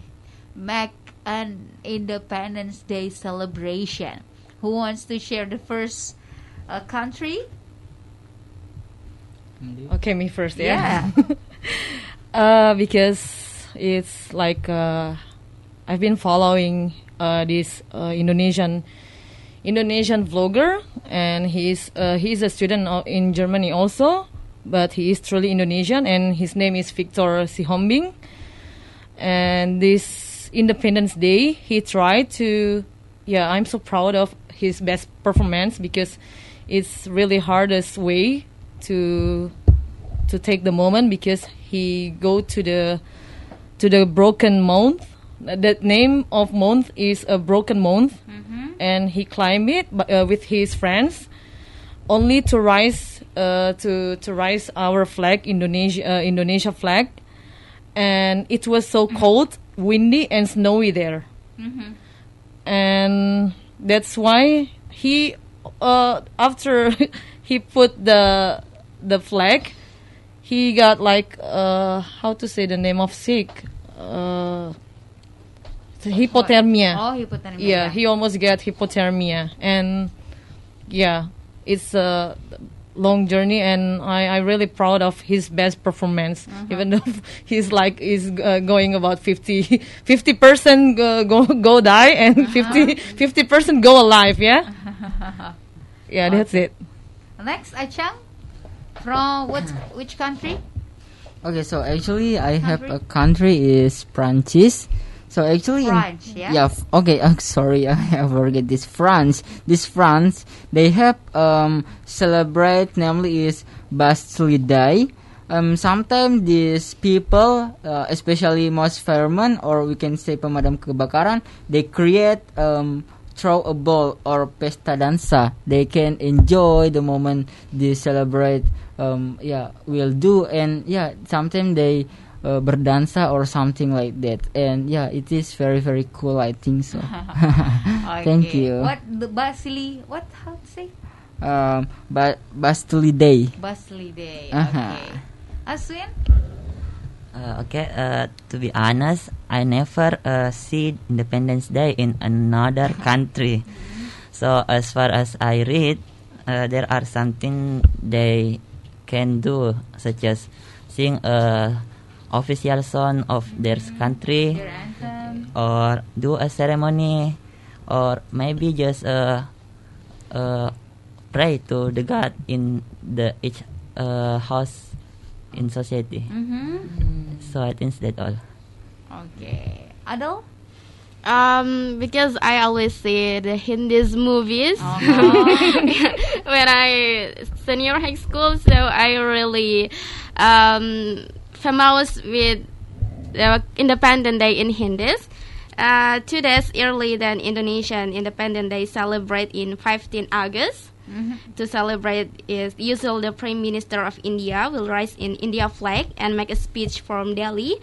make an Independence Day celebration. Who wants to share the first uh, country? Okay, me first, yeah. [LAUGHS] uh, because it's like uh, I've been following uh, this uh, Indonesian Indonesian vlogger, and he's uh, he's a student in Germany also, but he is truly Indonesian, and his name is Victor Sihombing. And this Independence Day, he tried to, yeah, I'm so proud of his best performance because it's really hardest way to to take the moment because he go to the to the broken month. The name of month is a broken month, and he climbed it uh, with his friends, only to rise uh, to to rise our flag, Indonesia uh, Indonesia flag, and it was so cold, windy, and snowy there. And that's why he uh, after [LAUGHS] he put the the flag he got like uh, how to say the name of sick uh, hypothermia. Oh, hypothermia. yeah he almost got hypothermia. And yeah it's a long journey and I, I really proud of his best performance. Even though [LAUGHS] he's like he's uh, going about 50 percent go, go go die and 50 percent go alive yeah? [LAUGHS] Yeah that's it. Next, Achang, from what which country? Okay, so actually I have a country is Prancis. So actually, in- France, yeah? Okay, [LAUGHS] uh, sorry, [LAUGHS] I forget this France. This France, they have um celebrate namely is Bastille Day. Um, sometimes these people, uh, especially most firemen or we can say pemadam kebakaran, they create um throw a ball or pesta dansa. They can enjoy the moment they celebrate. Um, yeah, will do and yeah, sometimes they uh, berdansa or something like that. And yeah, it is very very cool. I think so. [LAUGHS] Thank you. What the Basili? What how to say? Um, ba- Bastille Day. Basili Day. Uh-huh. Okay. Aswin? Uh, okay, uh, to be honest, I never uh, see Independence Day in another [LAUGHS] country. So as far as I read, uh, there are something they can do, such as sing a official song of their country, or do a ceremony, or maybe just uh, uh, pray to the God in the each uh, house in society. Mm-hmm. So I think that's all. Okay. Adel? Um, because I always see the Hindis movies [LAUGHS] when I senior high school, so I really um famous with the Independent Day in Hindis. Uh, two days early than Indonesian Independent Day celebrate in 15 August. To celebrate is usually the Prime Minister of India will rise in India flag and make a speech from Delhi.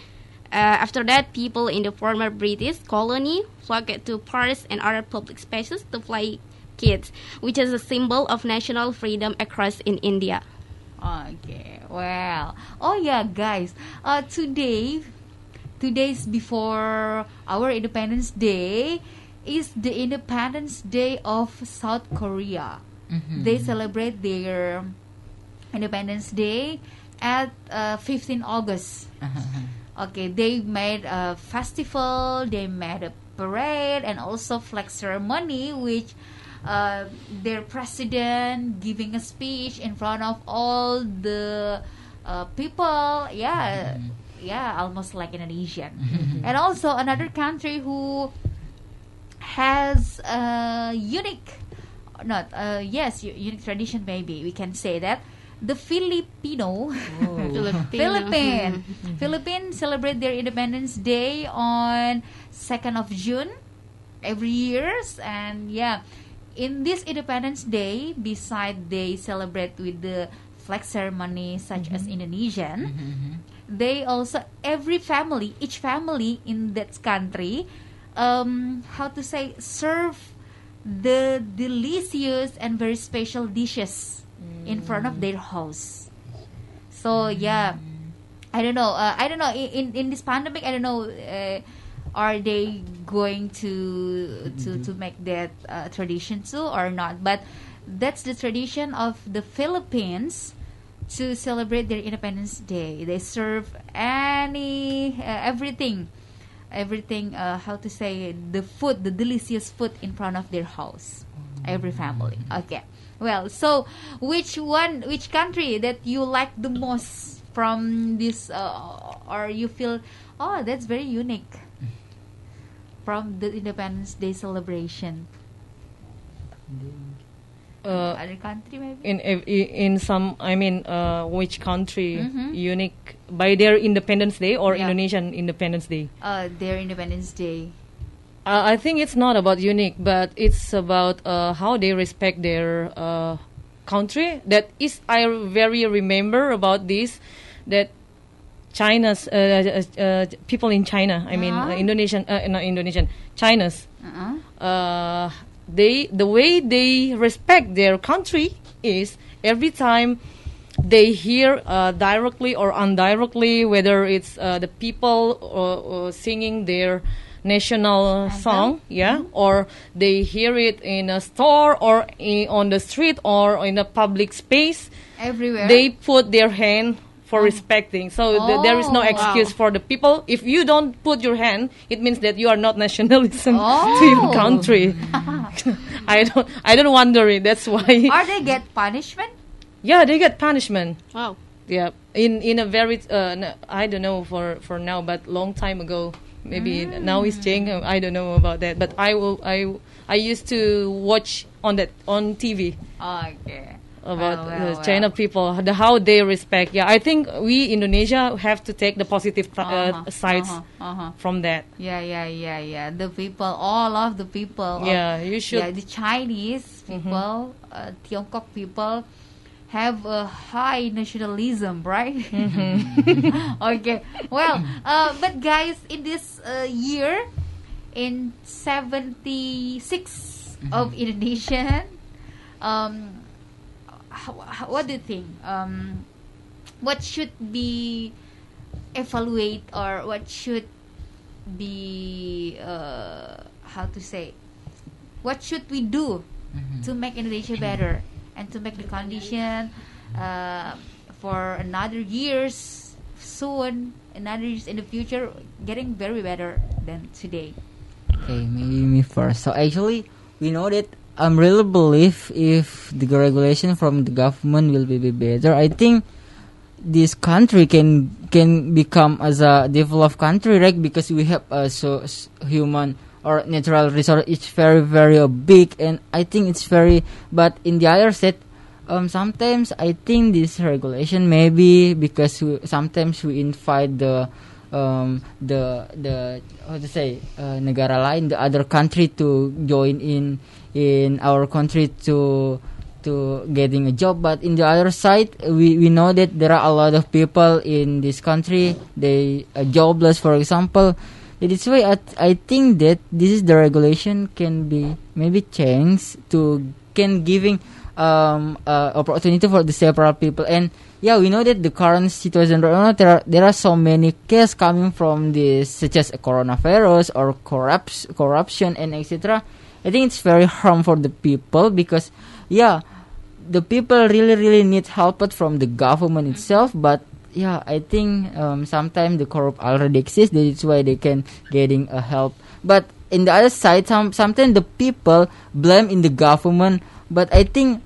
Uh, after that, people in the former British colony flocked to parks and other public spaces to fly kites, which is a symbol of national freedom across in India. Okay, well, oh yeah, guys. Uh, today, two days before our Independence Day, is the Independence Day of South Korea. Mhm. They celebrate their Independence Day at uh, 15 August. Okay, they made a festival, they made a parade, and also flag ceremony, which uh, their president giving a speech in front of all the uh, people. Yeah, yeah, almost like Indonesian. [LAUGHS] and also another country who has a unique, not uh, yes, unique tradition. Maybe we can say that the Filipino [LAUGHS] Filipino. Philippine. Philippines celebrate their Independence Day on 2nd of June every years and yeah in this Independence Day beside they celebrate with the flag ceremony such as mm-hmm. Indonesian mm-hmm, mm-hmm. they also every family each family in that country um how to say serve the delicious and very special dishes in front of their house. So yeah. I don't know uh, i don't know in, in in this pandemic i don't know uh, are they going to to to make that uh, tradition too or not? But that's the tradition of the philippines to celebrate their independence day. They serve any uh, everything everything uh, how to say the food the delicious food in front of their house every family okay well so which one which country that you like the most from this uh, or you feel oh that's very unique from the independence day celebration Uh, other country maybe in in some I mean uh, which country Mhm. unique by their Independence Day or Yeah. Indonesian Independence Day? uh, their independence day Uh, I think it's not about unique, but it's about uh, how they respect their uh, country. That is, I very remember about this that China's uh, uh, uh, people in China. I mean, Uh-huh. uh, Indonesian, uh, not Indonesian, China's. uh-uh. Uh, they the way they respect their country is every time they hear uh, directly or indirectly whether it's uh, the people uh, singing their national song yeah or they hear it in a store or i on the street or in a public space. Everywhere. They put their hand for respecting. So th- there is no Oh, excuse wow. for the people. If you don't put your hand it means that you are not nationalism [LAUGHS] to your Oh. country. [LAUGHS] [LAUGHS] I don't i don't wonder it. That's why. Are they get punishment? Yeah they get punishment. Wow. yeah. In in a very uh, n- i don't know for for now but long time ago maybe now it's changing i don't know about that but i will i i used to watch on that on tv okay about Well, uh, well, China people, the, how they respect. Yeah, I think we Indonesia have to take the positive th- uh, Uh-huh, sides uh-huh, uh-huh. from that. Yeah, yeah, yeah, yeah. The people, all of the people. of- Yeah, you should- Yeah, the Chinese people, uh, Tiongkok people, have a high nationalism, right? [LAUGHS] okay. Well, uh, but guys, in this uh, year, in seventy six of Indonesian, um, how, what do you think? Um, what should be evaluate or what should be uh, how to say what should we do to make Indonesia better and to make the condition uh, for another years soon another years in the future getting very better than today Okay, maybe me first. So actually, we know that I'm really believe if the regulation from the government will be, be better. I think this country can can become as a developed country, right? Because we have a so s- human or natural resource. is very very uh, big, and I think it's very. But in the other side, um, sometimes I think this regulation maybe because we, sometimes we invite the um, the the how to say uh, negara lain the other country to join in in our country to to getting a job but in the other side we, we know that there are a lot of people in this country they are jobless for example it is why I, I think that this is the regulation can be maybe changed to can giving um uh, opportunity for the several people and yeah, we know that the current situation right now there are, there are so many cases coming from this, such as coronavirus or corrupt, corruption and etc. I think it's very harm for the people because, yeah, the people really really need help from the government itself, but yeah, I think um, sometimes the corrupt already exists. That's why they can getting a help. But in the other side, some sometimes the people blame in the government. But I think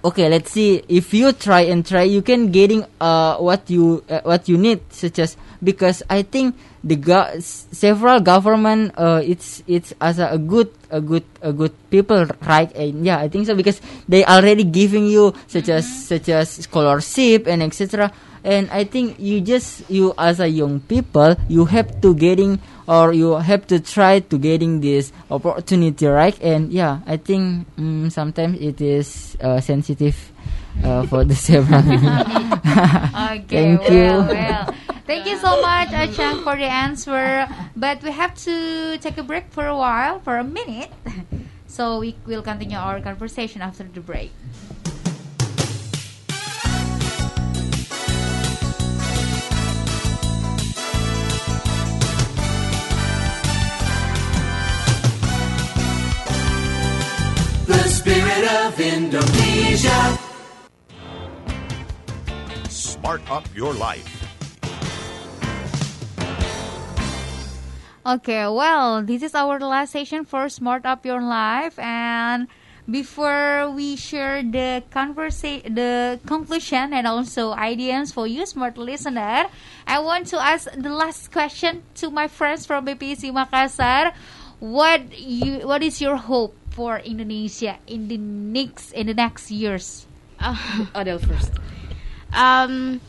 okay let's see if you try and try you can getting uh what you uh, what you need such as because i think the go- several government uh it's it's as a, a good a good a good people right and yeah i think so because they already giving you such as such as scholarship and etc and i think you just you as a young people you have to getting or you have to try to getting this opportunity right and yeah i think mm, sometimes it is uh, sensitive uh, for the [LAUGHS] several Okay, thank well, you well. Thank you so much, Achang, for the answer. But we have to take a break for a while, for a minute. So we will continue our conversation after the break. Spirit of Indonesia. Smart Up Your Life. Okay, well, this is our last session for Smart Up Your Life, and before we share the conversa- the conclusion and also ideas for you, smart listener, I want to ask the last question to my friends from BPC Makassar. What you what is your hope for Indonesia in the next in the next years? Adele first. Um,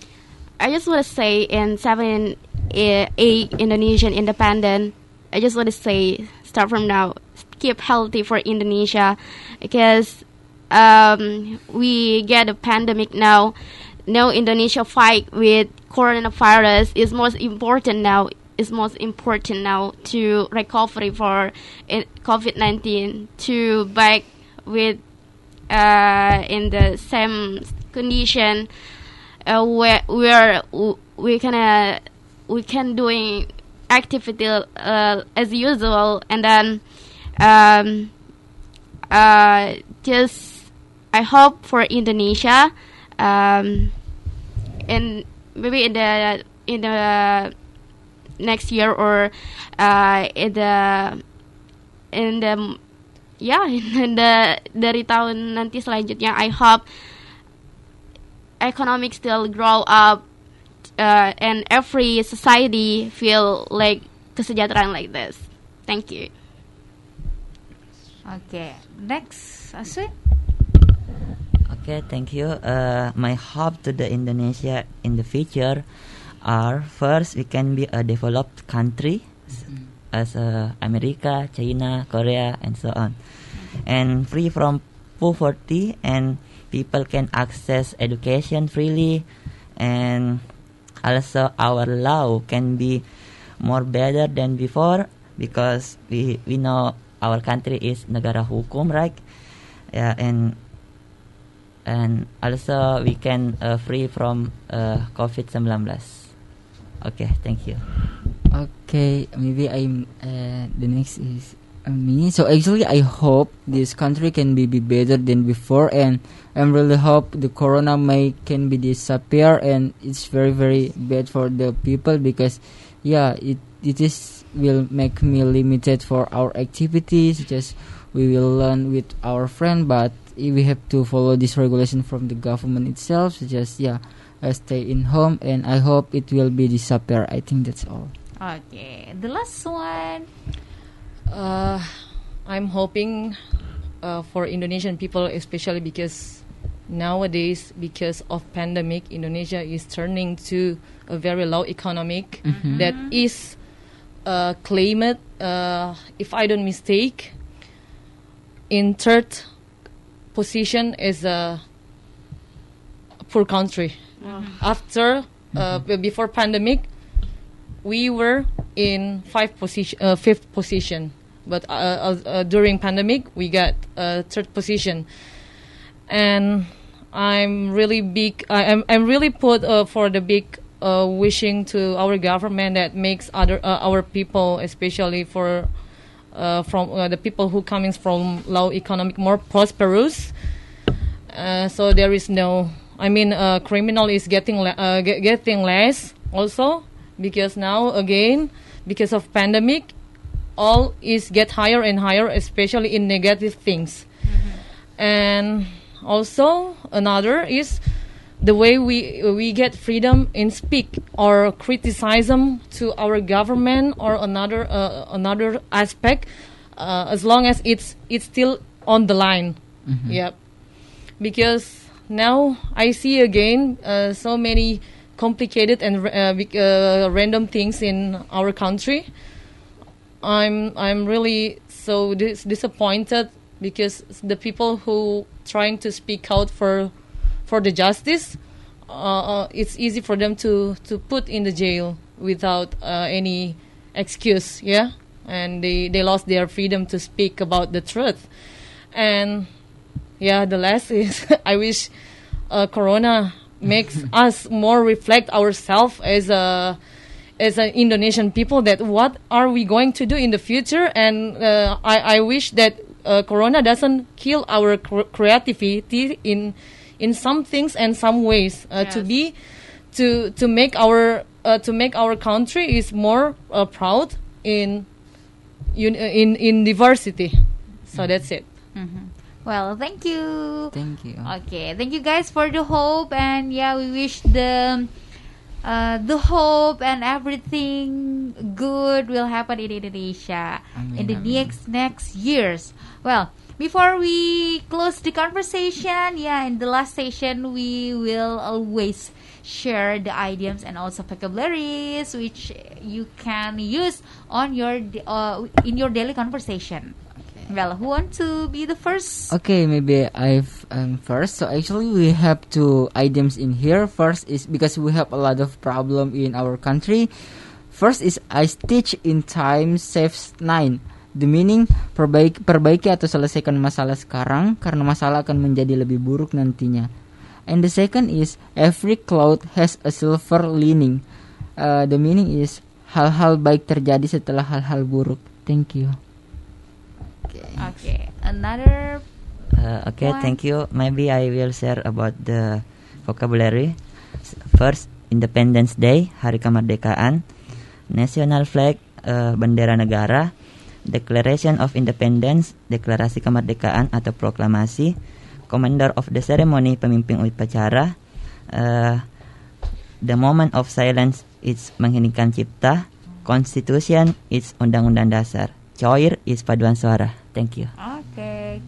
I just want to say in seven eight Indonesian independent. I just want to say start from now. Keep healthy for Indonesia because um, we get a pandemic now. Now Indonesia fight with coronavirus is most important now. Is most important now to recovery for COVID nineteen to back with uh, in the same condition uh, where where we can uh, we can doing activity uh, as usual and then um, uh, just I hope for Indonesia um, and maybe in the in the next year or uh, in the in the ya [LAUGHS] in the dari tahun nanti selanjutnya I hope economic still grow up uh, and every society feel like kesejahteraan like this. Thank you. Okay, next, Aswin. Okay, thank you. Uh, my hope to the Indonesia in the future are first we can be a developed country as uh, America, China, Korea, and so on, and free from poverty and people can access education freely, and also our law can be more better than before because we we know our country is negara hukum, right? Yeah, and and also we can uh, free from uh, COVID-19. Okay, thank you. Okay, maybe I'm uh, the next is uh, me. So actually, I hope this country can be, be better than before, and I'm really hope the corona may can be disappear, and it's very very bad for the people because, yeah, it it is will make me limited for our activities. Just we will learn with our friend, but we have to follow this regulation from the government itself. Just yeah, uh, stay in home, and I hope it will be disappear. I think that's all. Okay, the last one. Uh, I'm hoping uh, for Indonesian people, especially because nowadays, because of pandemic, Indonesia is turning to a very low economic Mhm. that is uh, claimed, uh, if I don't mistake, in third position is a poor country. After uh, before pandemic, we were in five position, uh, fifth position, but uh, uh, uh, during pandemic we got uh, third position, and I'm really big. I, I'm I'm really put uh, for the big uh, wishing to our government that makes other uh, our people, especially for uh, from uh, the people who coming from low economic more prosperous. Uh, so there is no. I mean, uh, criminal is getting le- uh, ge- getting less also because now again because of pandemic, all is get higher and higher, especially in negative things. And also another is the way we we get freedom in speak or criticism to our government or another uh, another aspect uh, as long as it's it's still on the line. Yep. Because now I see again uh, so many complicated and uh, uh, random things in our country I'm I'm really so dis- disappointed because the people who trying to speak out for for the justice, uh, uh, it's easy for them to to put in the jail without uh, any excuse. Yeah, and they they lost their freedom to speak about the truth, and yeah, the last is [LAUGHS] I wish uh, Corona makes [LAUGHS] us more reflect ourselves as a as an Indonesian people that what are we going to do in the future? And uh, I, I wish that uh, Corona doesn't kill our cr- creativity in in some things and some ways. Uh, to be to to make our uh, to make our country is more uh, proud in in in diversity. So that's it Well, thank you. Thank you. Okay, thank you guys for the hope and yeah, we wish the uh, the hope and everything good will happen in Indonesia in the next next years. Well, before we close the conversation, yeah, in the last session we will always share the idioms and also vocabularies which you can use on your uh, in your daily conversation. Well, who want to be the first? Okay, maybe I've um, first. So actually, we have two items in here. First is because we have a lot of problem in our country. First is I stitch in time saves nine. The meaning perbaiki, perbaiki atau selesaikan masalah sekarang karena masalah akan menjadi lebih buruk nantinya. And the second is every cloud has a silver lining. Uh, the meaning is hal-hal baik terjadi setelah hal-hal buruk. Thank you. Okay, another Uh, okay, One. thank you. Maybe I will share about the vocabulary. First, Independence Day, Hari Kemerdekaan. National Flag, uh, bendera negara. Declaration of Independence, Deklarasi Kemerdekaan atau proklamasi. Commander of the Ceremony, pemimpin upacara. Uh, the moment of silence is mengheningkan cipta. Constitution is undang-undang dasar. Coir is paduan suara. Thank you. Okay.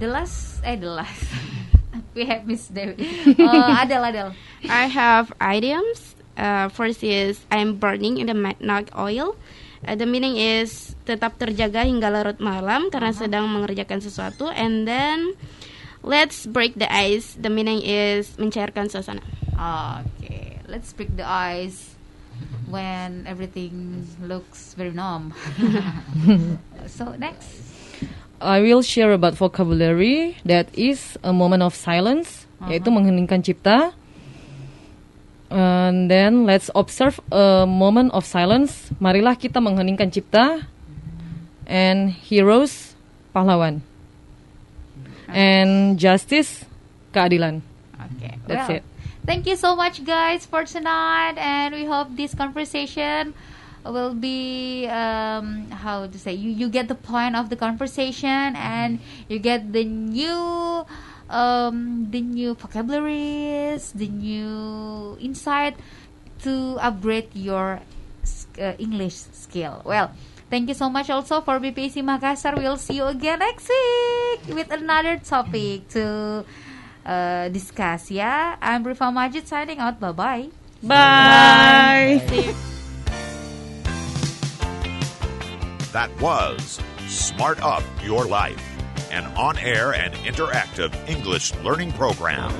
The last, eh, the last. [LAUGHS] we have Miss Dewi. [LAUGHS] Uh, Adel, Adel. I have idioms. Uh, first is I'm burning in the midnight oil. Uh, the meaning is tetap terjaga hingga larut malam karena sedang mengerjakan sesuatu. And then let's break the ice. The meaning is mencairkan suasana. Okay, let's break the ice when everything looks very numb. [LAUGHS] so next. I will share about vocabulary that is a moment of silence, yaitu mengheningkan cipta. And then let's observe a moment of silence. Marilah kita mengheningkan cipta. And heroes, pahlawan. And justice, keadilan. Okay, That's well, it. Thank you so much, guys, for tonight, and we hope this conversation will be um, how to say you you get the point of the conversation and you get the new um, the new vocabularies, the new insight to upgrade your uh, English skill. Well. Thank you so much also for BPC Makassar. We'll see you again next week with another topic to uh, discuss. Yeah, I'm Rifa Majid signing out. Bye bye. Bye. That was Smart Up Your Life, an on air and interactive English learning program.